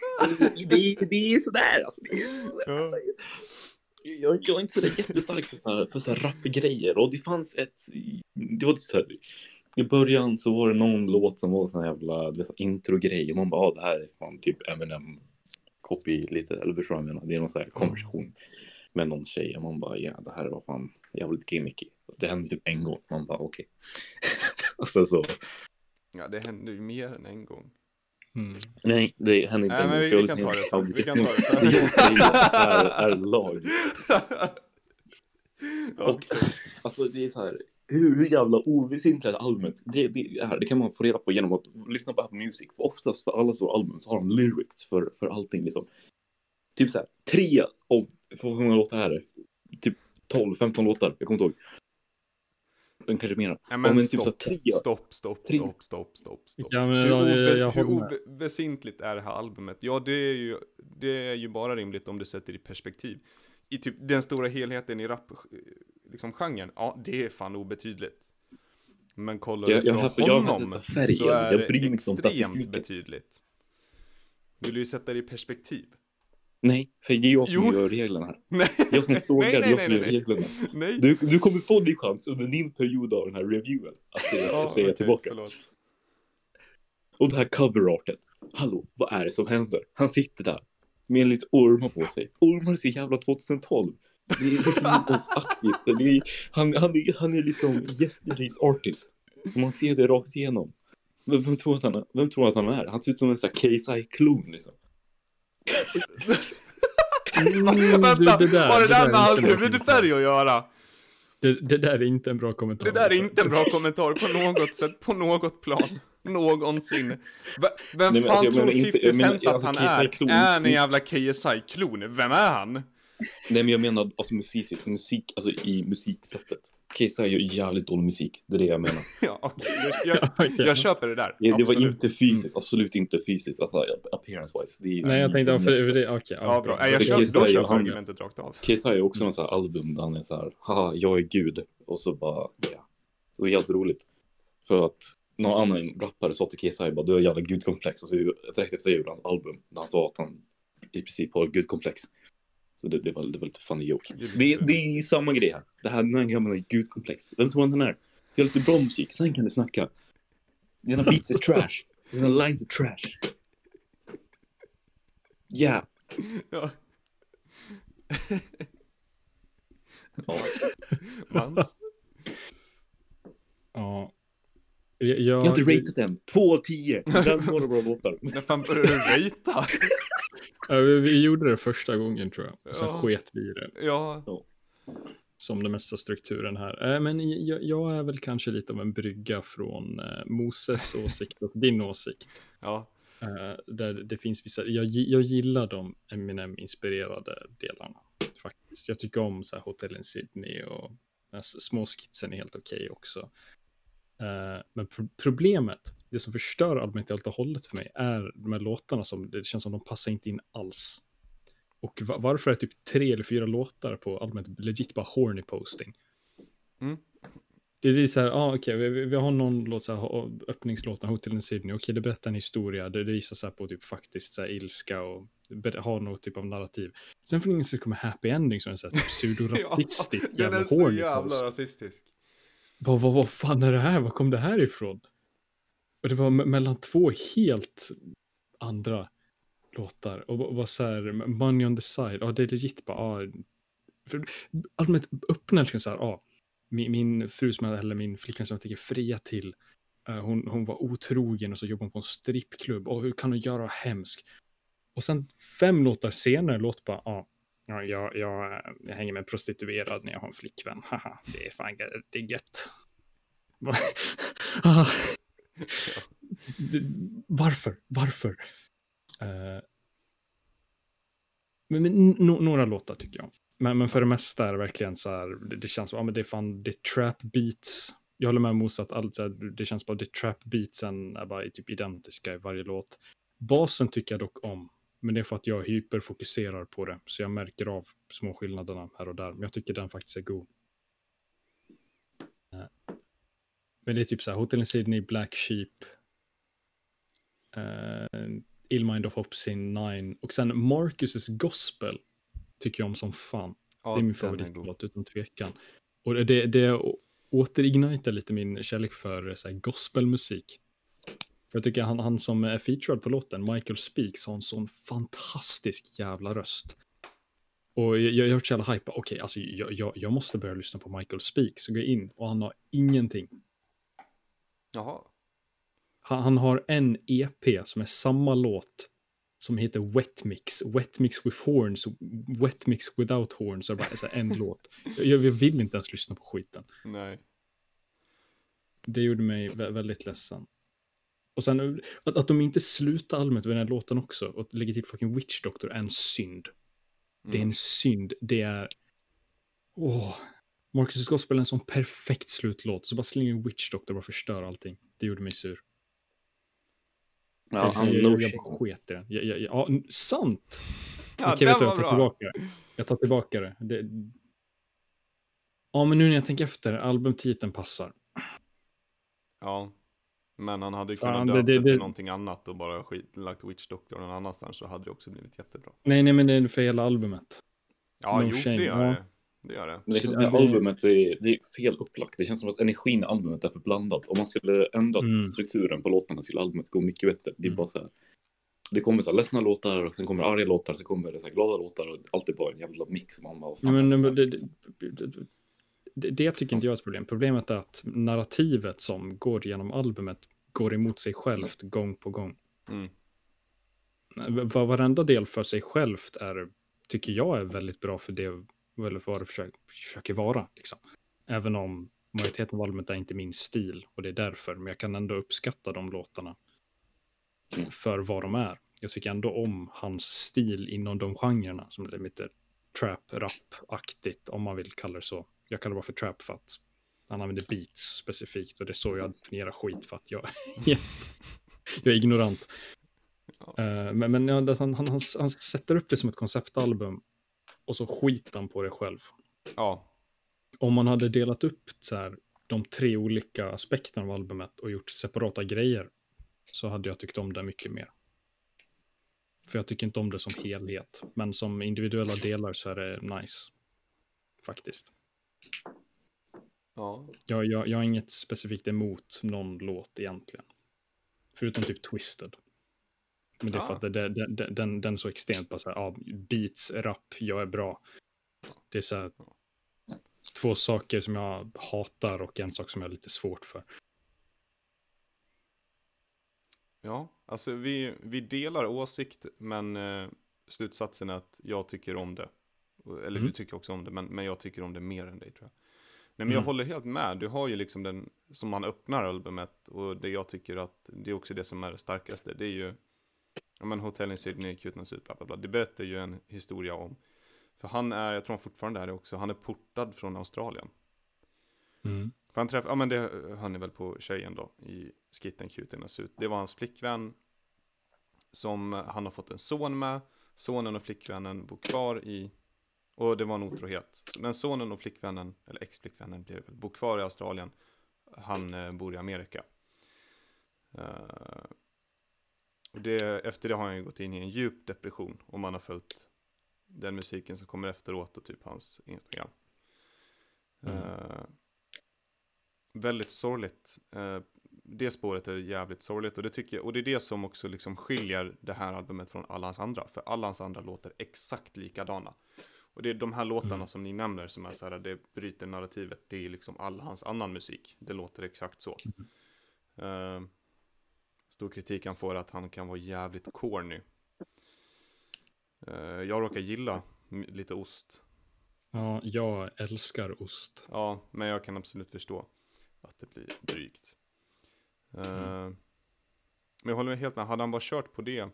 det, det är sådär. Alltså, det är, Ja. jag, jag är inte så där jättestark för så här, för så här rapgrejer. Och det fanns ett... Det var typ så här, I början så var det någon låt som var sån här jävla du vet, introgrej. Och man bara, ah, det här är fan typ Eminem copy lite. Eller förstår jag menar? Det är någon sån här konversation med någon tjej. Och man bara, ja, det här var fan jävligt gimmicky. Det hände typ en gång. Man bara, okej. och sen så ja, det hände ju mer än en gång. Mm. Nej, det händer inte. Nej, men vi, vi kan ta det sen. Vi kan ta det sen. Det jag säger är, är lag. Och, alltså det är så här, hur, hur jävla oväsentligt är albumet? Det, det, är, det kan man få reda på genom att lyssna på Apple Music. För oftast för alla stora album så har de lyrics för, för allting liksom. Typ så här, tre av, hur många låtar är det? Typ 12, 15 låtar, jag kommer inte ihåg. Den kanske mer. Nej, men men typ så här, stopp, tre. stopp, stopp, Tre. stopp, stopp, stopp, stopp. Ja, men, Hur, obe, jag, jag hur oväsentligt är det här albumet? Ja, det är, ju, det är ju bara rimligt om du sätter det i perspektiv. I typ den stora helheten i rap, liksom genren, ja, det är fan obetydligt. Men kollar Jag- du jag från har- jag har honom färgen, så är jag bryr mig inte om extremt betydligt. Vill du ju sätta det i perspektiv? Nej, för det är jag som Jo. gör reglerna här. Nej, Jag som sågar, nej, nej, jag som gör nej. reglerna. nej. Du, du kommer få din chans under din period av den här reviewen att säga, Ja, säga okej, tillbaka. förlåt. Och det här coverartet. Hallå, vad är det som händer? Han sitter där med lite ormar på sig. Ormar är så jävla 2012. Det är liksom inte ens aktivt. Är, han, han, är, han är liksom yesterday's artist. Och man ser det rakt igenom. Vem, vem, tror att han, är- vem tror att han är? Han ser ut som en sån här KSI-klon liksom. Mm, Vänta, du, det där- har det det där med är hans inte en bra huvudfärg att göra? Det, det där är inte en bra kommentar. Det där är alltså. inte en bra kommentar på något sätt, på något plan. Någonsin. Vem Nej, men fan alltså, jag tror menar 50 inte- jag menar, Cent att alltså, han KSI är? klon- Är en jävla KSI-klon? Vem är han? Nej men jag menar alltså musik, musik alltså i musiksättet. KSI gör jävligt dålig musik. Det är det jag menar. Ja, okej. Jag, jag, Ja, okej. jag köper det där. Det, det var inte fysiskt, absolut inte fysiskt, alltså appearance-wise. Det är- Nej, jag tänkte, ja, för, för det, okej. Ja, bra. Nej, jag köper, KSI då köper argumentet rakt av. KSI är också någon sån här album där han är så här, haha, jag är gud. Och så bara, ja. Det var helt roligt. För att någon annan rappare sa till KSI bara, du har jävla gudkomplex. Och så direkt efter det gjorde han ett album där han sa att han i princip har gudkomplex. Så det, det, var, det var lite funny joke. Det, det är samma grej här. Det här, den här grabben har gudkomplex. Vem tror han den är? Gör lite bra musik, sen kan du snacka. Dina beats är trash. Dina lines är trash. Yeah. Ja. Ja. Mans. Ja. Jag, jag, har inte ratat den. Två av tio. Den några bra låtar. När fan började du rata? Ja, vi, vi gjorde det första gången tror jag. Och sen Ja. sket vi i det. Ja, Som den mesta strukturen här. Eh, Men jag, jag är väl kanske lite av en brygga från eh, Moses åsikt och din åsikt. ja. Eh, där det finns vissa, jag, jag gillar de Eminem-inspirerade delarna. Faktiskt. Jag tycker om så här, hotellen Sydney och här små skitsen är helt okej också. Eh, men pro- problemet, det som förstör albumet helt och hållet för mig, är de här låtarna som det känns som de passar inte in alls. Och va- varför är typ tre eller fyra låtar på albumet legit bara horny posting? Mm. Det är så här, ah, okej, vi, vi- vi har någon låt, så här, öppningslåten, Hotel in Sydney, okej, det berättar en historia, det, det visar så här på typ faktiskt så här, ilska och har något typ av narrativ. Sen får ingen komma happy ending som är så här, typ pseudorasistiskt den jävla är så jävla rasistisk. Vad, vad, vad fan är det här? Var kom det här ifrån? Och det var me- mellan två helt andra låtar. Och och vad så här, money on the side, ja det är legit bara, ja. För allmänt öppna liksom så här, ja. Min, min fru som jag, eller min flickvän som jag tänker fria till, uh, hon, hon var otrogen och så jobbade hon på en strippklubb. Och hur kan hon göra hemskt? Och sen fem låtar senare låt bara, ja. Ja, jag, jag, jag hänger med prostituerad när jag har en flickvän. Haha, det är fan det är gött. Ah. Varför? Varför? Uh, men, men no, några låtar tycker jag. Men, men för det mesta är det verkligen så här, det, det känns som, ja men det är fan, det är trap beats. Jag håller med Mos att allt så här, det känns bara, det trap beatsen är bara typ identiska i varje låt. Basen tycker jag dock om, men det är för att jag hyperfokuserar på det, så jag märker av små skillnaderna här och där. Men jag tycker den faktiskt är god. Eh, Men det är typ så här, Hotel in Sydney, Black Sheep, uh, Ill Mind of Hopsin 9 och sen Marcus' Gospel tycker jag om som fan. Ja, det är min favoritlåt utan tvekan. Och det, det, det återigniter lite min kärlek för så här, gospelmusik. För jag tycker han, han som är featured på låten, Michael Speaks, har en sån fantastisk jävla röst. Och jag, jag har varit så jävla hype, okej, alltså jag, jag, jag måste börja lyssna på Michael Speaks och gå in och han har ingenting. Jaha. Han, han har en EP som är samma låt som heter Wet Mix. Wet Mix with Horns, Wet Mix without Horns. Och bara så här en låt. Jag, jag vill inte ens lyssna på skiten. Nej. Det gjorde mig vä- väldigt ledsen. Och sen att, att de inte slutar albumet med den här låten också och lägger till fucking Witch Doctor är en synd. Det är Mm. en synd. Det är... Åh. Marcus Gospel är en sån perfekt slutlåt. Så bara slänger Witch Doctor och förstör allting. Det gjorde mig sur. Ja, jag, han, jag, jag, shit. bara sket i den. Jag, jag, jag, ja, sant! Ja, Okej, den var jag tar bra. tillbaka. Jag tar tillbaka det. det. Ja, men nu när jag tänker efter, albumtiteln passar. Ja. Men han hade ju kunnat det- döpa det- det, det- till någonting annat och bara skit, lagt Witch Doctor någon annanstans så hade det också blivit jättebra. Nej, nej, men det är för hela albumet. Ja, No jo, shame, det gör ja. det. Det gör det. Men det känns Det- som att det- albumet är, det är fel upplagt. Det känns som att energin i albumet är för blandat. Om man skulle ändra Mm. strukturen på låtarna skulle albumet gå mycket bättre. Det är Mm. bara så här. Det kommer så här ledsna låtar, och sen kommer arga låtar, sen kommer det så här glada låtar och allt är bara en jävla mix. Man bara, fan Nej, men, men, det det, som det, det, det, det tycker inte jag är ett problem. Problemet är att narrativet som går genom albumet går emot sig självt gång på gång. Mm. Va- Varenda del för sig självt är, tycker jag är väldigt bra för det, eller för vad det försöker, försöker vara. Liksom. Även om majoriteten av albumet är inte min stil och det är därför, men jag kan ändå uppskatta de låtarna för vad de är. Jag tycker ändå om hans stil inom de genrerna som är lite trap, rap-aktigt, om man vill kalla det så. Jag kallar det bara för trap för att han använder beats specifikt och det är så jag definierar skit för att jag, jag är ignorant. Ja. Eh, men men ja, han, han, han, han sätter upp det som ett konceptalbum och så skiter han på det själv. Ja. Om man hade delat upp så här, de tre olika aspekterna av albumet och gjort separata grejer så hade jag tyckt om det mycket mer. För jag tycker inte om det som helhet, men som individuella delar så är det nice. Faktiskt. Ja. Jag, jag, jag har inget specifikt emot någon låt egentligen. Förutom typ Twisted. Men det är för att det, det, det, den, den är så extremt bara så här, ja, beats, rap, jag är bra. Det är så här, två saker som jag hatar och en sak som jag har lite svårt för. Ja, alltså vi, vi delar åsikt, men eh, slutsatsen är att jag tycker om det. Eller Mm. du tycker också om det, men, men jag tycker om det mer än dig tror jag. Nej, men jag Mm. håller helt med. Du har ju liksom den som man öppnar albumet och det jag tycker att det är också det som är det starkaste. Det är ju, ja men Hotel in Sydney, Cuteness ut, bla bla bla. Det berättar ju en historia om. För han är, jag tror han fortfarande är det också, han är portad från Australien. Mm. För han träffade, ja men det hör ni väl på tjejen då i skitten Cuteness ut. Det var hans flickvän som han har fått en son med. Sonen och flickvännen bor kvar i, och det var en otrohet. Men sonen och flickvännen, eller ex-flickvännen blir det väl, bor kvar i Australien. Han eh, bor i Amerika. Eh, och det, efter det har han ju gått in i en djup depression om man har följt den musiken som kommer efteråt och typ hans Instagram. Mm. Eh, väldigt sorgligt. Eh, det spåret är jävligt sorgligt och det tycker jag, och det är det som också liksom skiljer det här albumet från alla hans andra. För alla hans andra låter exakt likadana. Och det är de här låtarna Mm. som ni nämner som är så här, det bryter narrativet. Det är liksom all hans annan musik. Det låter exakt så. Eh, stor kritik han får att han kan vara jävligt corny. Eh, jag råkar gilla lite ost. Ja, jag älskar ost. Ja, men jag kan absolut förstå att det blir drygt. Eh, Men jag håller med helt med, hade han bara kört på det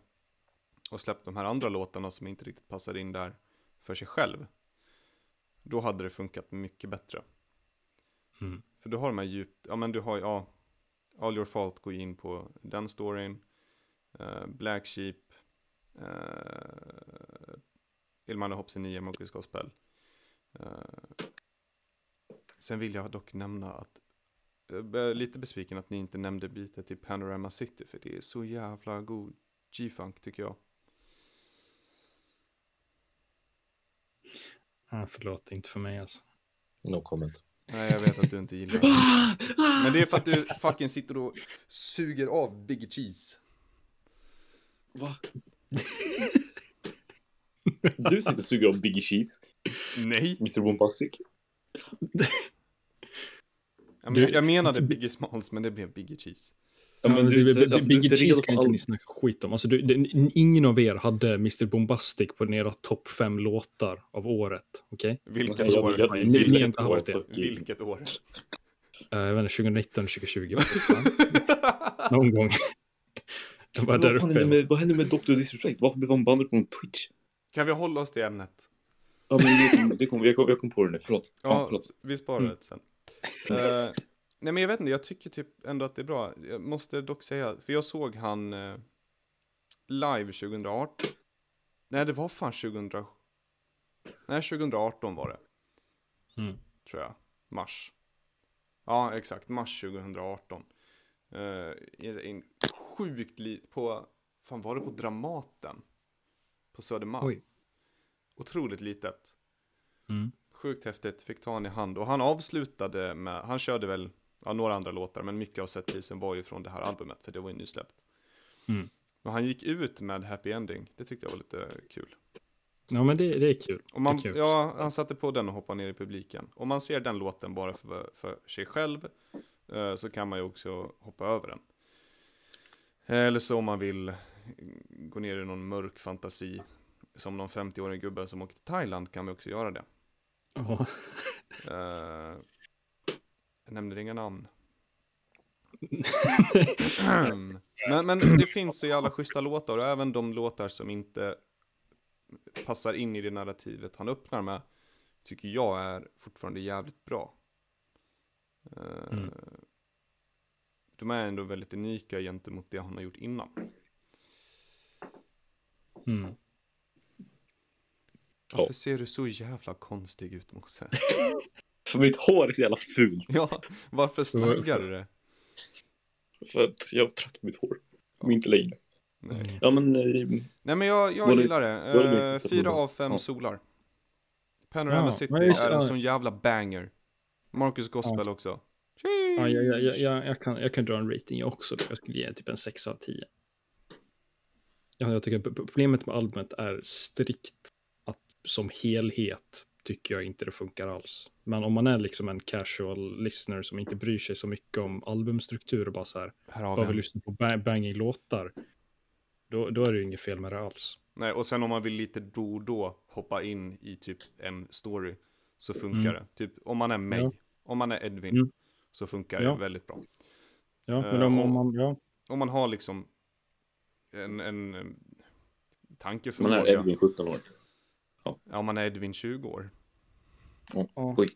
och släppt de här andra låtarna som inte riktigt passar in där för sig själv, då hade det funkat mycket bättre. Mm. För du har de här djupt, ja men du har ju, ja, All Your Fault går in på den storyn, eh, Black Sheep, uh, Ilmana Hoppsi 9, Marcus Gospel. Eh, sen vill jag dock nämna att jag är lite besviken att ni inte nämnde bitet i Panorama City för det är så jävla god G-funk tycker jag. Ja, förlåt, inte för mig alltså. No comment. Nej, jag vet att du inte gillar det. Men det är för att du fucking sitter och suger av Biggie Cheese. Va? Du sitter och suger av Biggie Cheese, Nej. Mr Bombastic. Jag, Du- men, jag menade Biggie Smalls, men det blev Biggie Cheese. Ja, men du, det- du, alltså, du inte Cheese kan för inte all... ni snacka skit om. Alltså, du, det, ingen av er hade Mr Bombastic på era topp fem låtar av året. Okej? Vilket Nej, jag- år? jag- Ni- ni har Vilket inte år? haft det. Vilket år? Jag vet inte, 2019, 2020. vad fan. Någon gång. Var där Vad, hände uppe. med, vad hände med Dr. Disrespect? Varför blev han bannad från Twitch? Kan vi hålla oss till ämnet? Ja, men det kom, det kom, jag, kom, jag kom på det nu, förlåt. Ja, Ja, förlåt. vi sparar Mm. det sen. Eh, nej men jag vet inte, jag tycker typ ändå att det är bra. Jag måste dock säga, för jag såg han eh, live 2018. Nej det var fan 2000. Nej 2018 var det, Mm. tror jag. Mars. Ja exakt, mars 2018. Uh, i en sjukt li- på, fan var det på Dramaten? På Södermalm. Oj. Otroligt litet. Mm. Sjukt häftigt, fick ta han i hand. Och han avslutade med, han körde väl ja, några andra låtar, men mycket av setpisen var ju från det här albumet, för det var ju nysläppt. Mm. Men han gick ut med Happy Ending, det tyckte jag var lite kul. Ja, men det, det är kul. Och man, kul. ja, han satte på den och hoppade ner i publiken. Om man ser den låten bara för, för sig själv, eh, så kan man ju också hoppa över den. Eller så om man vill gå ner i någon mörk fantasi, som någon 50-årig gubbe som åker till Thailand, kan man också göra det. Ja. Eh, jag nämner inga namn. men, men det finns så jävla schyssta låtar och även de låtar som inte passar in i det narrativet han öppnar med tycker jag är fortfarande jävligt bra. Eh, Mm. De är ändå väldigt unika gentemot det han har gjort innan. Mm. Varför ser du så jävla konstig ut Mose? För mitt hår är så jävla fult. ja, varför snaggar du det? För att jag är trött på mitt hår. Men inte längre. Nej. Ja, men... eh, Nej men jag, jag gillar det Uh, fyra av fem Ja. solar. Panorama Ja, City just är en ja. sån jävla banger. Marcus Gospel också. Ja, jag, jag, jag, jag, kan, jag kan dra en rating jag också. Jag skulle ge typ en 6 av 10. Ja, jag tycker problemet med albumet är strikt att som helhet tycker jag inte det funkar alls. Men om man är liksom en casual listener som inte bryr sig så mycket om albumstruktur och bara så här, Här har bara vi vill lyssna på ba- banging låtar, då, då är det ju inget fel med det alls. Nej, och sen om man vill lite då och då hoppa in i typ en story så funkar Mm. det. Typ om man är mig, Ja. om man är Edvin Mm. så funkar Ja. det väldigt bra. Ja, men Eh, om, och- om man, ja, Om man har liksom en, en, en Man tankeförmåga. är Edvin 17 år. Ja, om man är Edvin 20 år. ja. Oj.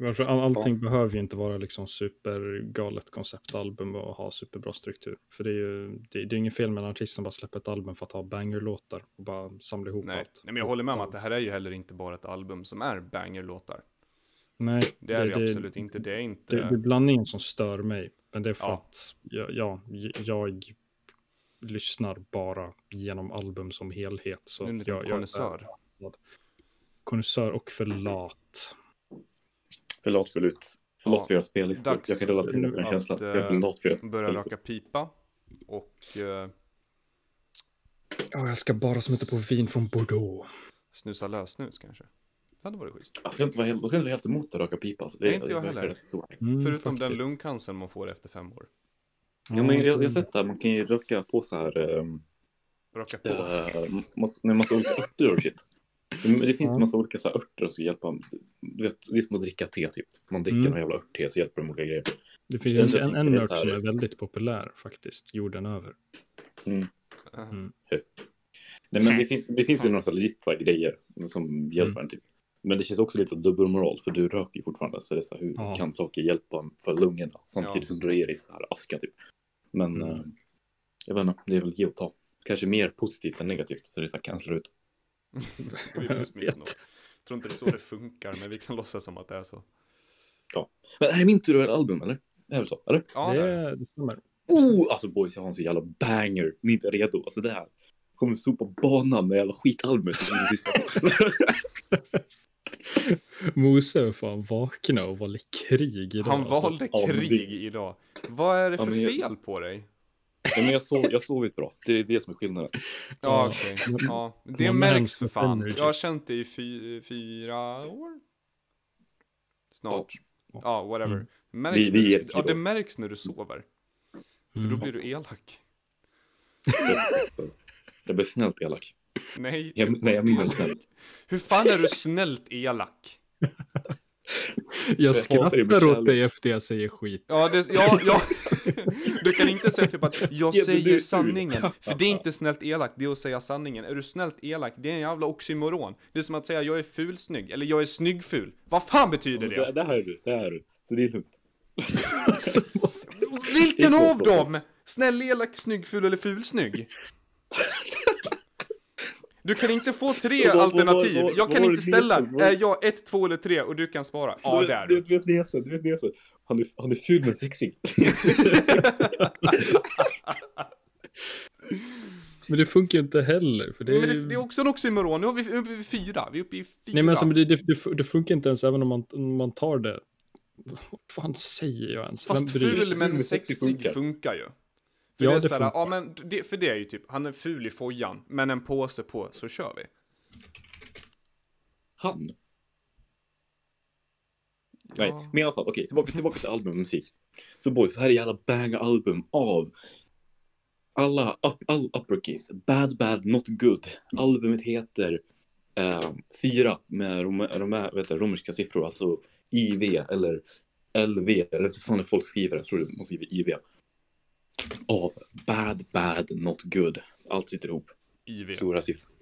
Varför all, allting behöver ju inte vara liksom supergalet konceptalbum och ha superbra struktur. För det är ju det, det är inget fel med en artist som bara släpper ett album för att ha banger-låtar och bara samla ihop Nej. allt. Nej, men jag håller med om att det här är ju heller inte bara ett album som är banger-låtar. Nej, Det är det, ju absolut inte. Det är inte... Det, det är blandningen som stör mig. Men det är för Ja. att jag, ja, jag lyssnar bara genom album som helhet. Så en jag, jag konnässör. Konnässör och för lat. Förlåt för ut. Förlåt Ja. för era spellistor. Jag kan relatera till den känslan. Jag är eh, för lat för era Börja röka pipa. Och Ja, jag ska bara smutta på vin från Bordeaux. snusa lösnus kanske. Det hade varit schysst. Jag ska inte vara helt, jag ska inte vara helt emot att röka pipa. Alltså. Det, Nej, inte jag heller. Mm, Förutom den faktiskt. lungcancern man får efter fem år. Ja, men jag, jag har sett det. Man kan ju röka på så här. Um, Röka på. uh, med massa olika örter och shit. Men Det finns Ja. en massa olika så här örter som ska hjälpa. Du vet, det är som att dricka te typ. Man dricker Mm. någon jävla ört-te så hjälper de olika grejer. Det finns en, en så här- som är väldigt populär faktiskt, jorden över. Mm. Uh, Nej, men det finns, det finns ju några så här legit här grejer som hjälper Mm. en typ. Men det känns också lite dubbelmoral för du röker ju fortfarande. Så det är så här, hur Ja. kan saker hjälpa för lungorna samtidigt Ja. som du ger dig så här aska typ. Men Mm. eh, jag vet inte, det är väl ge och ta. Kanske mer positivt än negativt så det är så här cancelar ut. Jag tror inte det är så det funkar, men vi kan låtsas som att det är så. Men är det min tur att göra album eller? Det är väl så? Eller? Ja, det, det är det. är- det stämmer. Oh! Alltså boys, jag har en så jävla banger. Ni är inte redo. Alltså det här kommer sopa banan med jävla skitalbumet. som ni lyssnar på. Mose är fan vakna och valde krig idag. Han alltså. valde ja, krig det- idag. Vad är det Ja, för men jag- fel på dig? Ja, men jag, sov, jag sovit bra. Det är det som är skillnaden. Ja, Ja. okej. Ja, det Man märks för fan. energy. Jag har känt det i fy, fyra år. Snart. Ja, whatever. Mm. Märks ger du, ett ja, det märks när du sover. För då Mm. blir du elak. Jag blir snällt elak. Nej. Jag, nej, jag menar snäll. Hur fan är du snällt elak? Jag skrattar åt dig efter jag säger skit. Ja, det, ja, ja. Du kan inte säga typ att jag säger sanningen. För det är inte snällt elak, det är att säga sanningen. Är du snällt elak, det är en jävla oxymoron. Det är som att säga jag är fulsnygg, eller jag är snyggful. Vad fan betyder Det, det? det här är du, det här är du. Så det är lugnt. Vilken av dem? Snäll, elak, snygg, ful eller fulsnygg? Du kan inte få tre vad- alternativ. vad- vad- Jag kan var inte det ställa, är jag ett, två eller tre? Och du kan svara, ja det är du, du. vet näsen, du vet näsen. Han är, han är ful men sexig. Men det funkar ju inte heller. För det är... Men det, det är också en oxymoron, nu är vi uppe i fyra. Vi är uppe i fyra. Nej men alltså, det, det, det, funkar inte ens även om man, om man tar det. Vad fan säger jag ens? Fast ful men sexig funkar, funkar. ju. För Ja, det är det såhär, ja men det, för det är ju typ, han är ful i fojan, men en påse på, så kör vi. Han? Nej, Ja. men i alla fall, okej, tillbaka, tillbaka till album och musik. Så boys, här är jävla bang-album av alla up, all uppercase. Bad, bad, not good. Albumet heter eh, fyra med rom, rom, vet romerska siffror, alltså IV eller LV, eller hur fan det folk skriver, jag tror man skriver IV. Av Bad, bad, not good. Allt sitter ihop. IV. Stora siffror.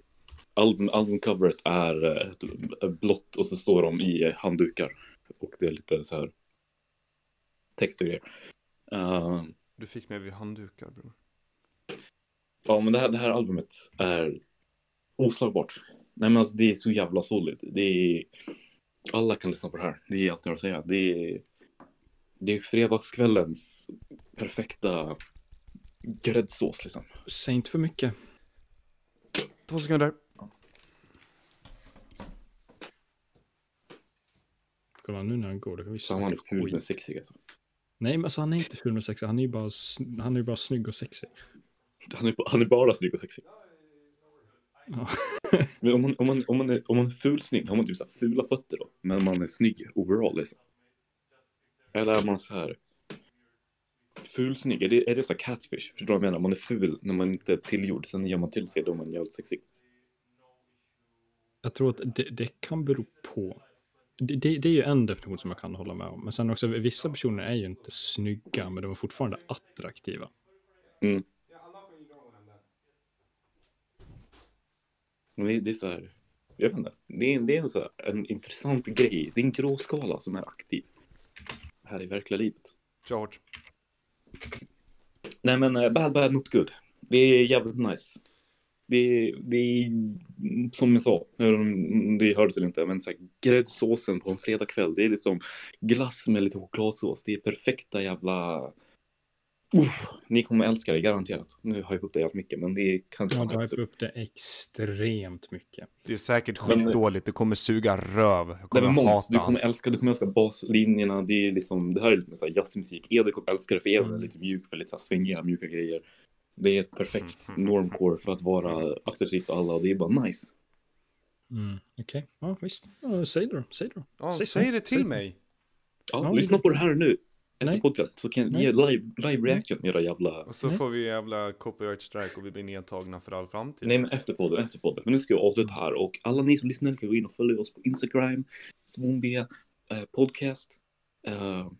Album, albumcoveret är eh, blått och så står de i handdukar. Och det är lite så här text och grejer. Uh, Du fick mig vid handdukar bror. ja, men det här, det här albumet är oslagbart. Nej, men alltså det är så jävla solid. Det är... Alla kan lyssna på det här. Det är allt jag har att säga. Det är, det är fredagskvällens perfekta gräddsås liksom. Säg inte för mycket. Två sekunder. Kolla nu när han går, det kan vi Så han är ful men sexig alltså. Nej men alltså han är inte ful med sexig, han är ju bara, han är bara snygg och sexig. Han är, han är bara snygg och sexig. Ja. Men om man, om man, om man, är, om man är fulsnygg, har man typ så fula fötter då? Men man är snygg overall liksom. Eller är man så här fulsnygg? Är det, är det så catfish? Förstår du vad jag menar? Man är ful när man inte är tillgjord, sen gör man till sig då är man jävligt sexig. Jag tror att det, det kan bero på. Det, det, det är ju en definition som jag kan hålla med om. Men sen också, vissa personer är ju inte snygga, men de är fortfarande attraktiva. Men det, det är så här, jag vet inte. Det är, det är en, så här, en intressant grej. Det är en gråskala som är aktiv. Här i verkliga livet. Kör hårt. Nej men uh, bad bad not good. Det är jävligt nice. Det det är som jag sa, det hördes eller inte, men så här, gräddsåsen på en fredagkväll. Det är liksom glass med lite chokladsås. Det är perfekta jävla... Uff, ni kommer älska det garanterat. Nu har jag upp det helt mycket, men det kan Ja, fan du har upp. det extremt mycket. Det är säkert skitdåligt, det kommer suga röv. Jag Nej kommer men Måns, du kommer älska, du kommer älska baslinjerna. Det är liksom, det här är lite så här jazzmusik. Edvin kommer älska det för Edvin är Mm. lite mjuk för lite så här svängiga, mjuka grejer. Det är ett perfekt Mm. normcore för att vara attraktivt för alla och det är bara nice. Mm, Okej, ja visst. Ja, säg det då, säg det då. Ja, Säg säg det till säg. mig. Ja, Ja, lyssna det- på det här nu. Efter podden så kan jag ge live, live reaction era jävla... Och så Nej. får vi jävla copyright strike och vi blir nedtagna för all framtid. Nej men efter podden, efter podden. För nu ska jag avsluta här och alla ni som lyssnar kan gå in och följa oss på Instagram, Svombe, eh, podcast. Eh,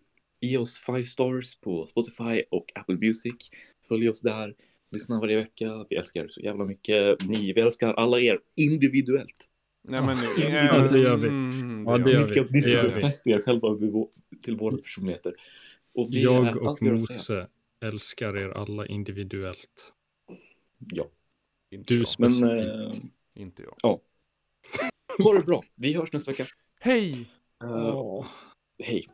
ge oss five stars på Spotify och Apple Music. Följ oss där. Lyssna varje vecka. Vi älskar er så jävla mycket. Ni, vi älskar alla er individuellt. Nej men nu. Ja, det gör vi. Mm, Ja, det gör gör Ni ska, vi. ni ska Det vi. befästa er själva till våra personligheter. Och det Jag är och vi. Mose älskar er alla individuellt. Ja. Inte Du jag. Men specifikt. eh, Inte jag. ha det bra. Vi hörs nästa vecka. Hej! Eh, hej.